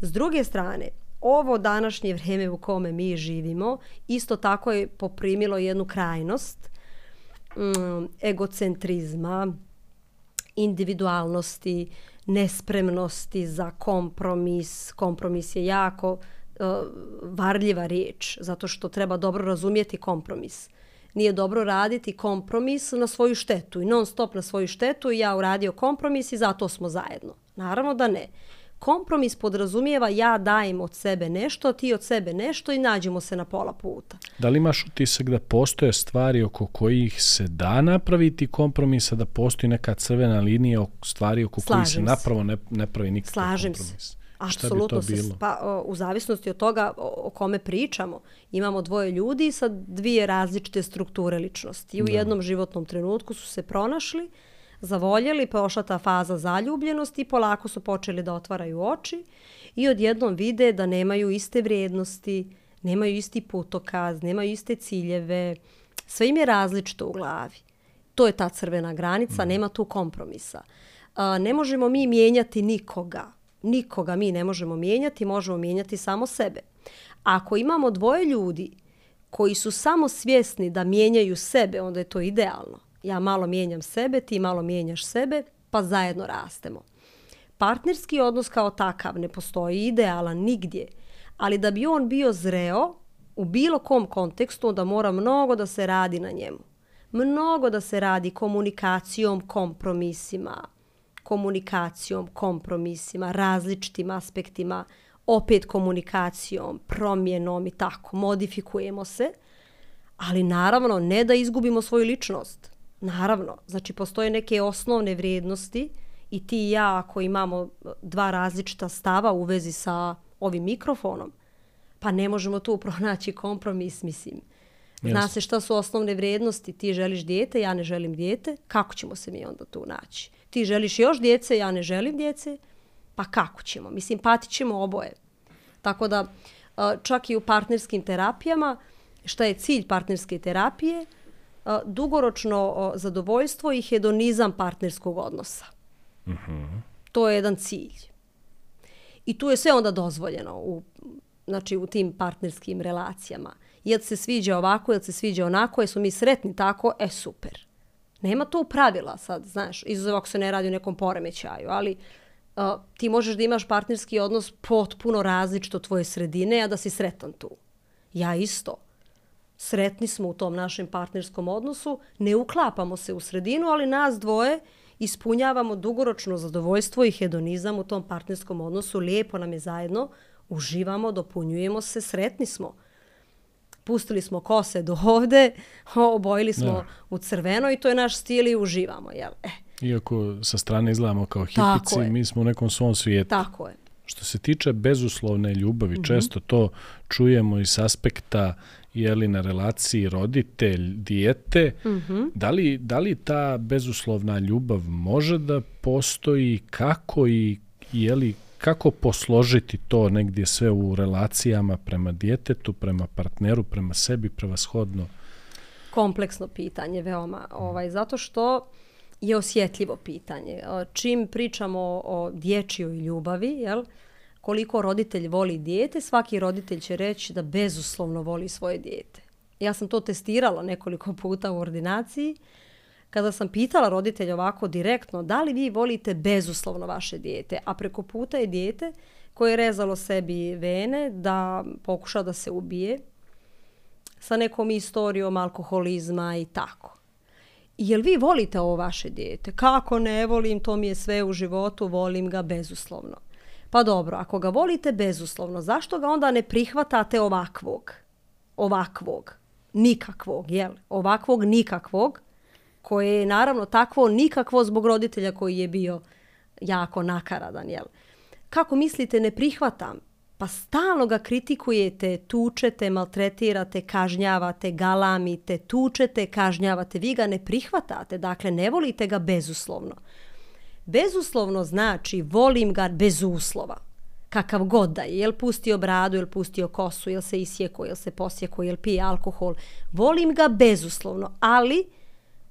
S druge strane, ovo današnje vrijeme u kome mi živimo, isto tako je poprimilo jednu krajnost mm, egocentrizma, individualnosti, nespremnosti za kompromis. Kompromis je jako uh, varljiva riječ, zato što treba dobro razumjeti kompromis. Nije dobro raditi kompromis na svoju štetu i non stop na svoju štetu i ja uradio kompromis i zato smo zajedno. Naravno da ne. Kompromis podrazumijeva ja dajem od sebe nešto, ti od sebe nešto i nađemo se na pola puta. Da li imaš utisak da postoje stvari oko kojih se da napraviti kompromisa, da postoji neka crvena linija oko stvari oko kojih se se. napravo ne, ne pravi nikakav Slažem se. kompromis? Šta bi Apsolutno se, pa, u zavisnosti od toga o, o kome pričamo. Imamo dvoje ljudi sa dvije različite strukture ličnosti. I u Da. jednom životnom trenutku su se pronašli, zavoljeli, prošla ta faza zaljubljenosti polako su počeli da otvaraju oči i odjednom vide da nemaju iste vrijednosti, nemaju isti putokaz, nemaju iste ciljeve, sve im je različito u glavi. To je ta crvena granica, nema tu kompromisa. A, ne možemo mi mijenjati nikoga. Nikoga mi ne možemo mijenjati, možemo mijenjati samo sebe. Ako imamo dvoje ljudi koji su samo svjesni da mijenjaju sebe, onda je to idealno. Ja malo mijenjam sebe, ti malo mijenjaš sebe, pa zajedno rastemo. Partnerski odnos kao takav ne postoji idealan nigdje, ali da bi on bio zreo u bilo kom kontekstu, onda mora mnogo da se radi na njemu. Mnogo da se radi komunikacijom, kompromisima, komunikacijom, kompromisima, različitim aspektima, opet komunikacijom, promjenom i tako, modifikujemo se, ali naravno ne da izgubimo svoju ličnost. Naravno, znači postoje neke osnovne vrijednosti i ti i ja ako imamo dva različita stava u vezi sa ovim mikrofonom, pa ne možemo tu pronaći kompromis, mislim. Zna se šta su osnovne vrijednosti, ti želiš dijete, ja ne želim dijete, kako ćemo se mi onda tu naći? Ti želiš još djece, ja ne želim djece, pa kako ćemo? Mislim, patit ćemo oboje. Tako da, čak i u partnerskim terapijama, šta je cilj partnerske terapije? Dugoročno zadovoljstvo i hedonizam partnerskog odnosa. To je jedan cilj. I tu je sve onda dozvoljeno u, znači, u tim partnerskim relacijama. Jel se sviđa ovako, jel se sviđa onako, jesmo mi sretni tako, e super. Nema tu pravila sad, znaš, izuzev ako se ne radi o nekom poremećaju, ali uh, ti možeš da imaš partnerski odnos potpuno različito od tvoje sredine, a da si sretan tu. Ja isto. Sretni smo u tom našem partnerskom odnosu, ne uklapamo se u sredinu, ali nas dvoje ispunjavamo dugoročno zadovoljstvo i hedonizam u tom partnerskom odnosu, lijepo nam je zajedno, uživamo, dopunjujemo se, sretni smo. Pustili smo kose do ovde, obojili smo Da. u crveno i to je naš stil i uživamo, jel? E, Iako sa strane izgledamo kao hipici, mi smo u nekom svom svijetu. tako je. Što se tiče bezuslovne ljubavi, mm -hmm. često to čujemo iz aspekta jeli na relaciji roditelj, dijete. Mm Mhm. -hmm. da, li, da li ta bezuslovna ljubav može da postoji, kako i jeli, kako posložiti to negdje sve u relacijama prema djetetu, prema partneru, prema sebi, prevashodno? kompleksno pitanje veoma, ovaj zato što je osjetljivo pitanje. Čim pričamo o dječjoj ljubavi, jel? Koliko roditelj voli dijete, svaki roditelj će reći da bezuslovno voli svoje dijete. Ja sam to testirala nekoliko puta u ordinaciji. Kada sam pitala roditelja ovako direktno, da li vi volite bezuslovno vaše dijete, a preko puta je dijete koje je rezalo sebi vene da pokuša da se ubije, sa nekom istorijom alkoholizma i tako. Jel vi volite ovo vaše dijete? Kako ne volim, to mi je sve u životu, volim ga bezuslovno. Pa dobro, ako ga volite bezuslovno, zašto ga onda ne prihvatate ovakvog? Ovakvog. nikakvog, jel? Ovakvog nikakvog, koje je naravno takvo nikakvo zbog roditelja koji je bio jako nakaradan, jel? Kako mislite, ne prihvatam? Pa stalno ga kritikujete, tučete, maltretirate, kažnjavate, galamite, tučete, kažnjavate. Vi ga ne prihvatate, dakle ne volite ga bezuslovno. Bezuslovno znači volim ga bez uslova. Kakav god da je. Jel pustio bradu, jel pustio kosu, jel se isjeko, jel se posjeko, jel pije alkohol. Volim ga bezuslovno, ali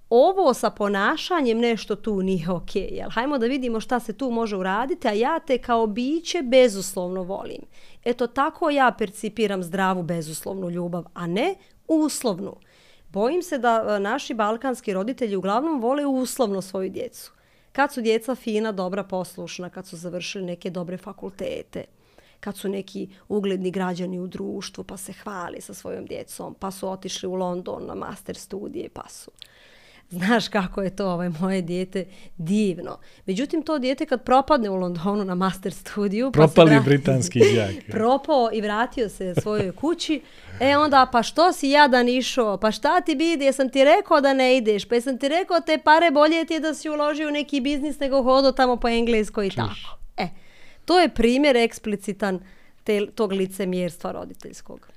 ovo sa ponašanjem nešto tu nije ok. Jel? Hajmo da vidimo šta se tu može uraditi, a ja te kao biće bezuslovno volim. Eto tako ja percipiram zdravu bezuslovnu ljubav, a ne uslovnu. Bojim se da e, naši balkanski roditelji uglavnom vole uslovno svoju djecu. Kad su djeca fina, dobra, poslušna, kad su završili neke dobre fakultete, kad su neki ugledni građani u društvu pa se hvali sa svojom djecom, pa su otišli u London na master studije, pa su znaš kako je to ovaj moje dijete divno. Međutim, to dijete kad propadne u Londonu na master studiju... Propali pa vrati, britanski djak. propao i vratio se svojoj kući. E onda, pa što si jadan išao? Pa šta ti bidi? Jesam ti rekao da ne ideš? Pa jesam ti rekao te pare bolje ti je da si uložio u neki biznis nego hodo tamo po engleskoj i tako. E, to je primjer eksplicitan te, tog licemjerstva roditeljskog.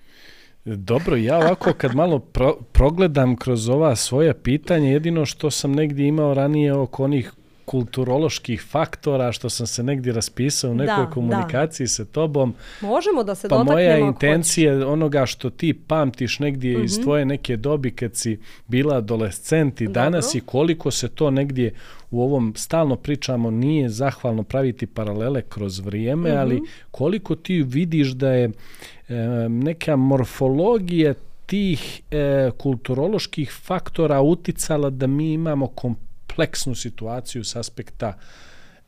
Dobro, ja ovako kad malo pro, progledam kroz ova svoja pitanja, jedino što sam negdje imao ranije oko onih kulturoloških faktora, što sam se negdje raspisao u nekoj da, komunikaciji da. sa tobom. Možemo da se pa dotaknemo. moja intencija je onoga što ti pamtiš negdje mm -hmm. iz mhm. tvoje neke dobi kad si bila adolescent i danas i koliko se to negdje u ovom stalno pričamo nije zahvalno praviti paralele kroz vrijeme, mm -hmm. ali koliko ti vidiš da je e, neka morfologija tih e, kulturoloških faktora uticala da mi imamo kompleksnu situaciju s aspekta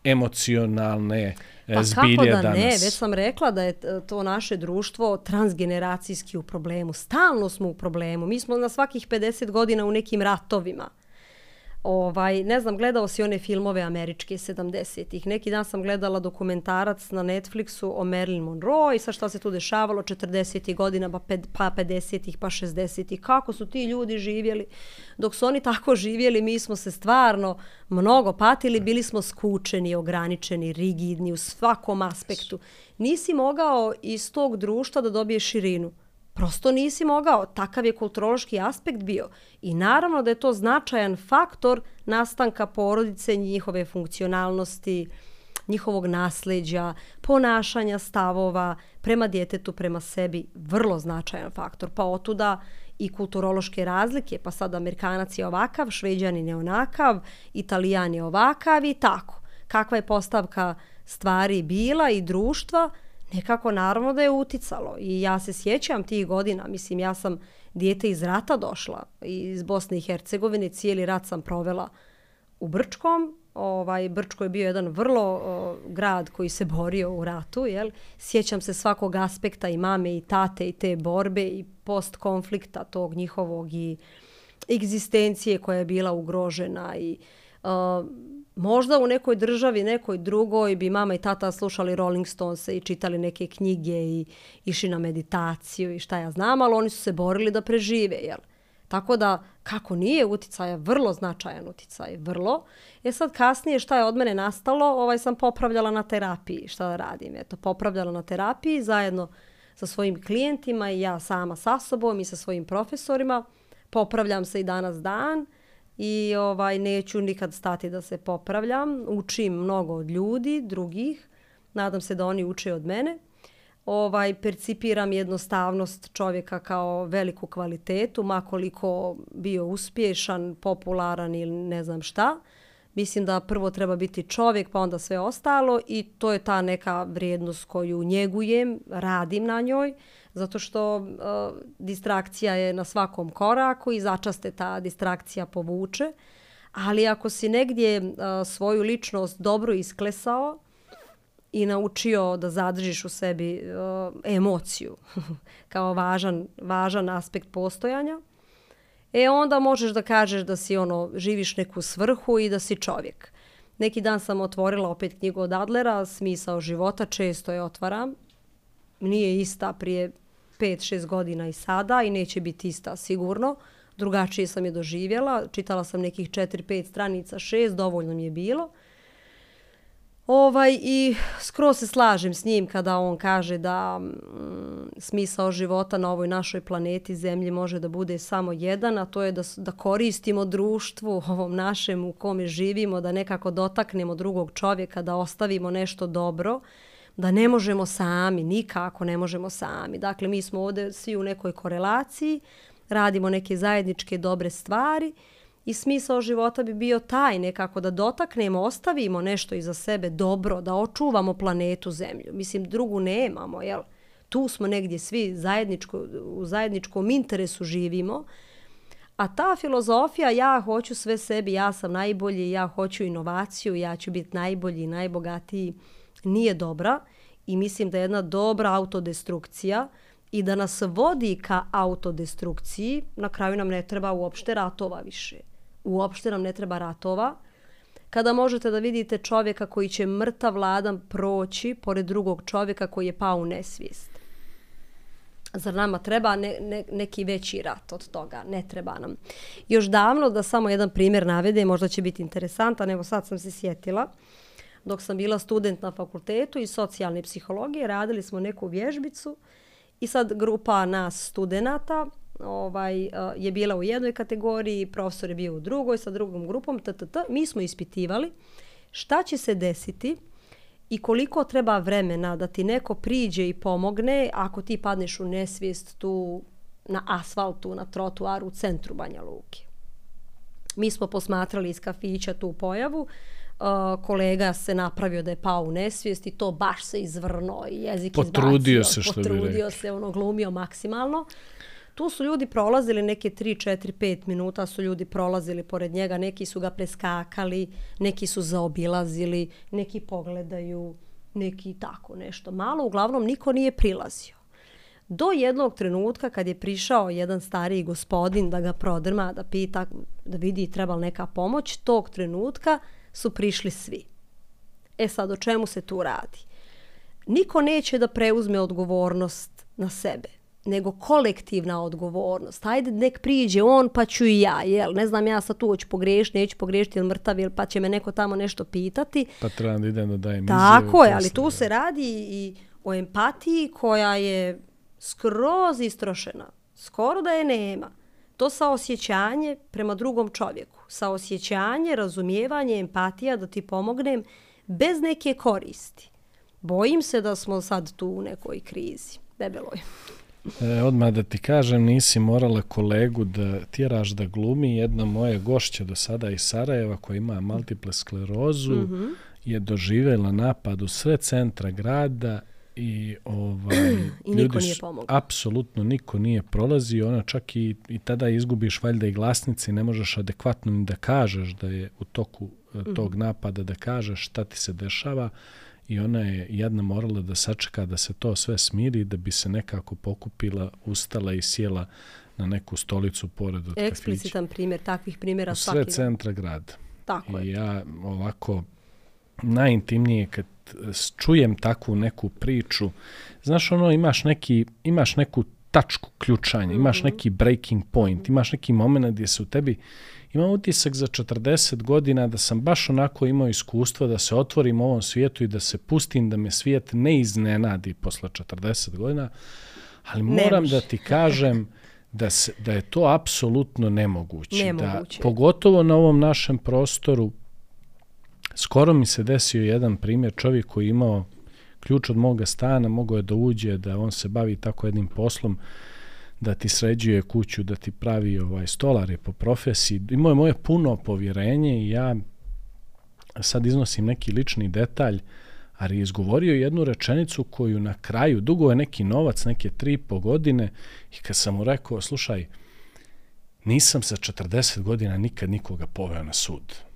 emocionalne pa zbilje danas. Pa kako da ne, već sam rekla da je to naše društvo transgeneracijski u problemu. Stalno smo u problemu. Mi smo na svakih 50 godina u nekim ratovima. Ovaj, ne znam, gledao si one filmove američke 70-ih. Neki dan sam gledala dokumentarac na Netflixu o Marilyn Monroe i sa šta se tu dešavalo 40-ih godina, pa, pa 50-ih, pa 60-ih. Kako su ti ljudi živjeli? Dok su oni tako živjeli, mi smo se stvarno mnogo patili, bili smo skučeni, ograničeni, rigidni u svakom aspektu. Nisi mogao iz tog društva da dobiješ širinu. Prosto nisi mogao, takav je kulturološki aspekt bio. I naravno da je to značajan faktor nastanka porodice, njihove funkcionalnosti, njihovog nasleđa, ponašanja stavova prema djetetu, prema sebi, vrlo značajan faktor. Pa otuda i kulturološke razlike, pa sad Amerikanac je ovakav, Šveđanin je onakav, Italijan je ovakav i tako. Kakva je postavka stvari bila i društva, nekako naravno da je uticalo. I ja se sjećam tih godina, mislim, ja sam dijete iz rata došla, iz Bosne i Hercegovine, cijeli rat sam provela u Brčkom. Ovaj, Brčko je bio jedan vrlo o, grad koji se borio u ratu. Jel? Sjećam se svakog aspekta i mame i tate i te borbe i post konflikta tog njihovog i egzistencije koja je bila ugrožena i o, možda u nekoj državi, nekoj drugoj bi mama i tata slušali Rolling Stones i čitali neke knjige i išli na meditaciju i šta ja znam, ali oni su se borili da prežive, jel? Tako da, kako nije uticaja, vrlo značajan uticaj, vrlo. E sad kasnije šta je od mene nastalo, ovaj sam popravljala na terapiji, šta da radim. Eto, popravljala na terapiji zajedno sa svojim klijentima i ja sama sa sobom i sa svojim profesorima. Popravljam se i danas dan i ovaj neću nikad stati da se popravljam. Učim mnogo od ljudi, drugih. Nadam se da oni uče od mene. Ovaj percipiram jednostavnost čovjeka kao veliku kvalitetu, makoliko bio uspješan, popularan ili ne znam šta. Mislim da prvo treba biti čovjek, pa onda sve ostalo i to je ta neka vrijednost koju njegujem, radim na njoj zato što uh, distrakcija je na svakom koraku i začaste ta distrakcija povuče. Ali ako si negdje uh, svoju ličnost dobro isklesao i naučio da zadržiš u sebi uh, emociju kao važan, važan aspekt postojanja, e onda možeš da kažeš da si ono živiš neku svrhu i da si čovjek. Neki dan sam otvorila opet knjigu od Adlera, Smisao života, često je otvaram. Nije ista prije 5-6 godina i sada i neće biti ista sigurno. Drugačije sam je doživjela, čitala sam nekih 4-5 stranica, 6, dovoljno mi je bilo. Ovaj, I skroz se slažem s njim kada on kaže da mm, smisao života na ovoj našoj planeti Zemlji može da bude samo jedan, a to je da, da koristimo društvu ovom našem u kome živimo, da nekako dotaknemo drugog čovjeka, da ostavimo nešto dobro, da ne možemo sami, nikako ne možemo sami. Dakle, mi smo ovdje svi u nekoj korelaciji, radimo neke zajedničke dobre stvari i i smisao života bi bio taj nekako da dotaknemo, ostavimo nešto iza sebe dobro, da očuvamo planetu Zemlju. Mislim, drugu nemamo, jel? Tu smo negdje svi zajedničko, u zajedničkom interesu živimo. A ta filozofija, ja hoću sve sebi, ja sam najbolji, ja hoću inovaciju, ja ću biti najbolji i najbogatiji, nije dobra. I mislim da je jedna dobra autodestrukcija, i da nas vodi ka autodestrukciji, na kraju nam ne treba uopšte ratova više. Uopšte nam ne treba ratova. Kada možete da vidite čovjeka koji će mrtav vladan proći pored drugog čovjeka koji je pao u nesvijest. Zar nama treba ne, ne, neki veći rat od toga? Ne treba nam. Još davno, da samo jedan primjer navede, možda će biti interesantan, evo sad sam se sjetila, dok sam bila student na fakultetu iz socijalne psihologije, radili smo neku vježbicu, I sad grupa nas studenta ovaj, eh, je bila u jednoj kategoriji, profesor je bio u drugoj sa drugom grupom, t, t, t. mi smo ispitivali šta će se desiti i koliko treba vremena da ti neko priđe i pomogne ako ti padneš u nesvijest tu na asfaltu, na trotuaru u centru Banja Luke. Mi smo posmatrali iz kafića tu pojavu, uh, kolega se napravio da je pao u nesvijest i to baš se izvrno i jezik potrudio izbacio. se što potrudio se, ono glumio maksimalno. Tu su ljudi prolazili neke 3, 4, 5 minuta su ljudi prolazili pored njega, neki su ga preskakali, neki su zaobilazili, neki pogledaju, neki tako nešto. Malo, uglavnom, niko nije prilazio. Do jednog trenutka kad je prišao jedan stariji gospodin da ga prodrma, da pita, da vidi treba li neka pomoć, tog trenutka su prišli svi. E sad, o čemu se tu radi? Niko neće da preuzme odgovornost na sebe, nego kolektivna odgovornost. Hajde, nek priđe on, pa ću i ja, jel? Ne znam, ja sad tu hoću pogrešiti, neću pogrešiti, jel mrtav, pa će me neko tamo nešto pitati. Pa trebam da idem da dajem Tako je, ali tu se radi i o empatiji koja je skroz istrošena. Skoro da je nema. To sa osjećanje prema drugom čovjeku sa osjećanje, razumijevanje, empatija da ti pomognem bez neke koristi. Bojim se da smo sad tu u nekoj krizi. Debeloj. E, odmah da ti kažem, nisi morala kolegu da tjeraš da glumi. Jedna moja gošća do sada iz Sarajeva koja ima multiple sklerozu mm -hmm. je doživjela napad u sve centra grada i ovaj I niko nije pomogao. Apsolutno niko nije prolazio, ona čak i, i tada izgubiš valjda i glasnice ne možeš adekvatno ni da kažeš da je u toku mm tog napada da kažeš šta ti se dešava i ona je jedna morala da sačeka da se to sve smiri da bi se nekako pokupila, ustala i sjela na neku stolicu pored od Eksplicitan kafića. primjer, takvih primjera svaki. Sve centra grada. Tako I je. ja ovako najintimnije kad čujem takvu neku priču, znaš ono, imaš, neki, imaš neku tačku ključanja, imaš mhm. neki breaking point, imaš neki moment gdje se u tebi imam utisak za 40 godina da sam baš onako imao iskustvo da se otvorim ovom svijetu i da se pustim da me svijet ne iznenadi posle 40 godina, ali moram da ti kažem da, se, da je to apsolutno nemoguće. nemoguće. Da, pogotovo na ovom našem prostoru, Skoro mi se desio jedan primjer, čovjek koji je imao ključ od moga stana, mogao je da uđe, da on se bavi tako jednim poslom, da ti sređuje kuću, da ti pravi ovaj stolare po profesiji. Imao je moje puno povjerenje i ja sad iznosim neki lični detalj, ali je izgovorio jednu rečenicu koju na kraju, dugo je neki novac, neke tri po godine, i kad sam mu rekao, slušaj, nisam sa 40 godina nikad nikoga poveo na sud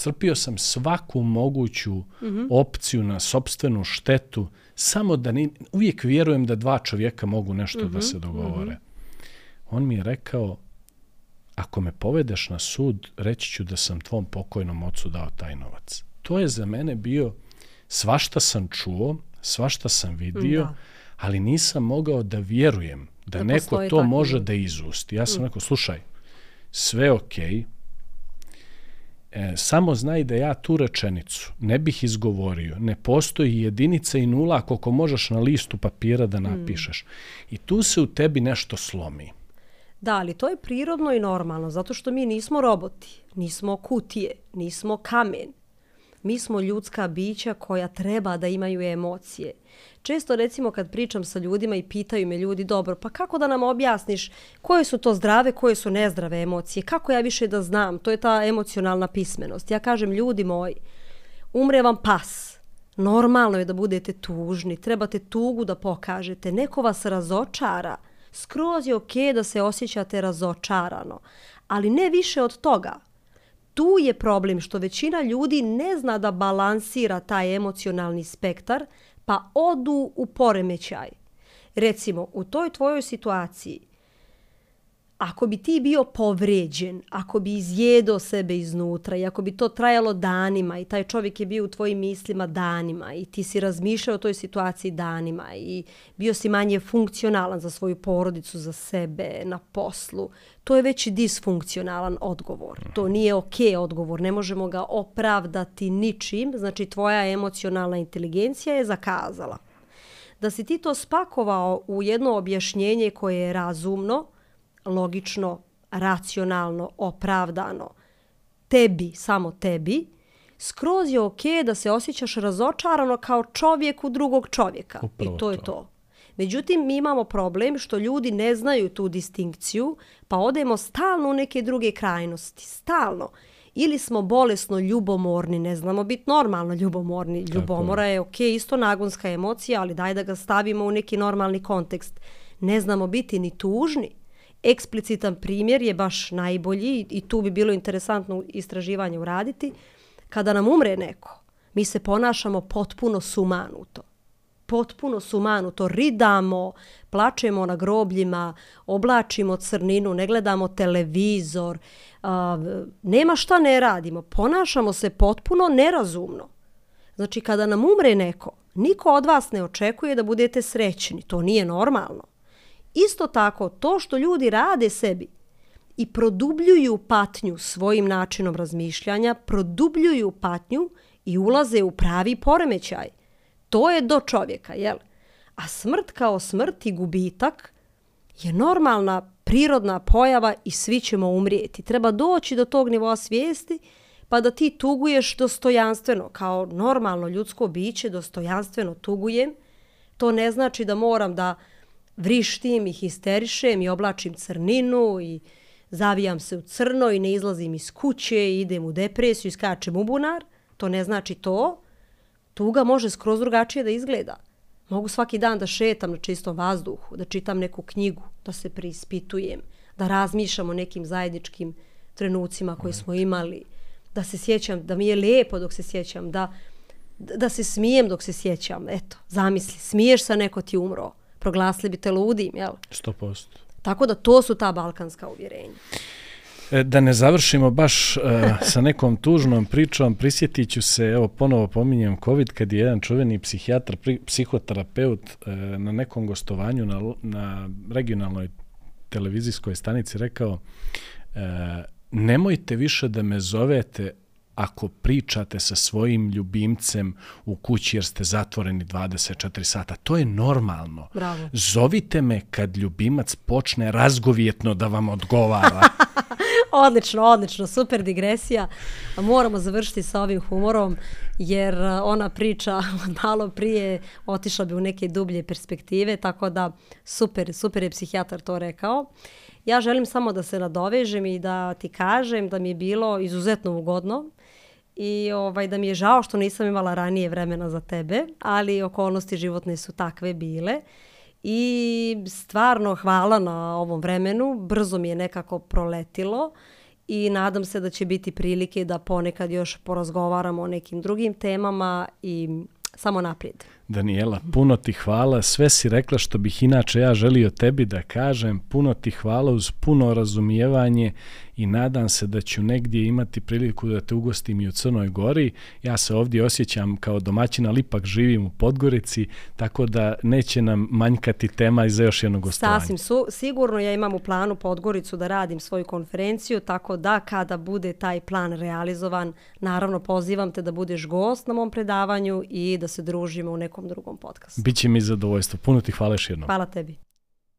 crpio sam svaku moguću mm -hmm. opciju na sobstvenu štetu, samo da ni, uvijek vjerujem da dva čovjeka mogu nešto mm -hmm. da se dogovore. Mm -hmm. On mi je rekao, ako me povedeš na sud, reći ću da sam tvom pokojnom ocu dao taj novac. To je za mene bio, svašta sam čuo, svašta sam vidio, da. ali nisam mogao da vjerujem da, Da neko to može da izusti. Ja sam rekao, slušaj, sve okej, E, samo znaj da ja tu rečenicu ne bih izgovorio. Ne postoji jedinica i nula koliko možeš na listu papira da napišeš. I tu se u tebi nešto slomi. Da, ali to je prirodno i normalno, zato što mi nismo roboti, nismo kutije, nismo kamen. Mi smo ljudska bića koja treba da imaju emocije. Često recimo kad pričam sa ljudima i pitaju me ljudi, dobro, pa kako da nam objasniš koje su to zdrave, koje su nezdrave emocije, kako ja više da znam, to je ta emocionalna pismenost. Ja kažem, ljudi moji, umre vam pas, normalno je da budete tužni, trebate tugu da pokažete, neko vas razočara, skroz je okej da se osjećate razočarano, ali ne više od toga. Tu je problem što većina ljudi ne zna da balansira taj emocionalni spektar, pa odu u poremećaj. Recimo, u toj tvojoj situaciji, ako bi ti bio povređen, ako bi izjedo sebe iznutra i ako bi to trajalo danima i taj čovjek je bio u tvojim mislima danima i ti si razmišljao o toj situaciji danima i bio si manje funkcionalan za svoju porodicu, za sebe, na poslu, to je već disfunkcionalan odgovor. To nije ok odgovor, ne možemo ga opravdati ničim, znači tvoja emocionalna inteligencija je zakazala. Da si ti to spakovao u jedno objašnjenje koje je razumno, logično, racionalno, opravdano, tebi, samo tebi, skroz je ok da se osjećaš razočarano kao čovjek u drugog čovjeka. Upravo I to je to. to. Međutim, mi imamo problem što ljudi ne znaju tu distinkciju, pa odemo stalno u neke druge krajnosti. Stalno. Ili smo bolesno ljubomorni, ne znamo biti normalno ljubomorni. Ljubomora je ok, isto nagonska emocija, ali daj da ga stavimo u neki normalni kontekst. Ne znamo biti ni tužni. Eksplicitan primjer je baš najbolji i tu bi bilo interesantno istraživanje uraditi. Kada nam umre neko, mi se ponašamo potpuno sumanuto potpuno sumanuto, ridamo, plačemo na grobljima, oblačimo crninu, ne gledamo televizor, a, nema šta ne radimo, ponašamo se potpuno nerazumno. Znači, kada nam umre neko, niko od vas ne očekuje da budete srećni, to nije normalno. Isto tako, to što ljudi rade sebi i produbljuju patnju svojim načinom razmišljanja, produbljuju patnju i ulaze u pravi poremećaj. To je do čovjeka, jel? A smrt kao smrt i gubitak je normalna, prirodna pojava i svi ćemo umrijeti. Treba doći do tog nivoa svijesti pa da ti tuguješ dostojanstveno, kao normalno ljudsko biće, dostojanstveno tugujem. To ne znači da moram da vrištim i histerišem i oblačim crninu i zavijam se u crno i ne izlazim iz kuće i idem u depresiju i skačem u bunar. To ne znači to. Tuga može skroz drugačije da izgleda. Mogu svaki dan da šetam na čistom vazduhu, da čitam neku knjigu, da se preispitujem, da razmišljam o nekim zajedničkim trenucima koje smo imali, da se sjećam, da mi je lijepo dok se sjećam, da, da se smijem dok se sjećam. Eto, zamisli, smiješ se, neko ti umro. Proglasili bi te ludim, jel? 100%. Tako da to su ta balkanska uvjerenja. E, Da ne završimo baš uh, sa nekom tužnom pričom, prisjetit ću se, evo ponovo pominjem COVID, kad je jedan čuveni psihijatar, pri, psihoterapeut uh, na nekom gostovanju na, na regionalnoj televizijskoj stanici rekao uh, nemojte više da me zovete ako pričate sa svojim ljubimcem u kući jer ste zatvoreni 24 sata. To je normalno. Bravo. Zovite me kad ljubimac počne razgovjetno da vam odgovara. Odlično, odlično, super digresija. Moramo završiti sa ovim humorom, jer a, ona priča malo prije otišla bi u neke dublje perspektive, tako da super, super je psihijatar to rekao. Ja želim samo da se nadovežem i da ti kažem da mi je bilo izuzetno ugodno i ovaj da mi je žao što nisam imala ranije vremena za tebe, ali okolnosti životne su takve bile. I stvarno hvala na ovom vremenu, brzo mi je nekako proletilo i nadam se da će biti prilike da ponekad još porazgovaramo o nekim drugim temama i samo naprijed. Daniela, puno ti hvala. Sve si rekla što bih inače ja želio tebi da kažem. Puno ti hvala uz puno razumijevanje i nadam se da ću negdje imati priliku da te ugostim i u Crnoj Gori. Ja se ovdje osjećam kao domaćin, ali ipak živim u Podgorici, tako da neće nam manjkati tema i za još jedno gostovanje. Sasvim su, sigurno ja imam u planu Podgoricu da radim svoju konferenciju, tako da kada bude taj plan realizovan, naravno pozivam te da budeš gost na mom predavanju i da se družimo u nekom drugom podcastu. Biće mi zadovoljstvo. Puno ti hvala još jednom. Hvala tebi.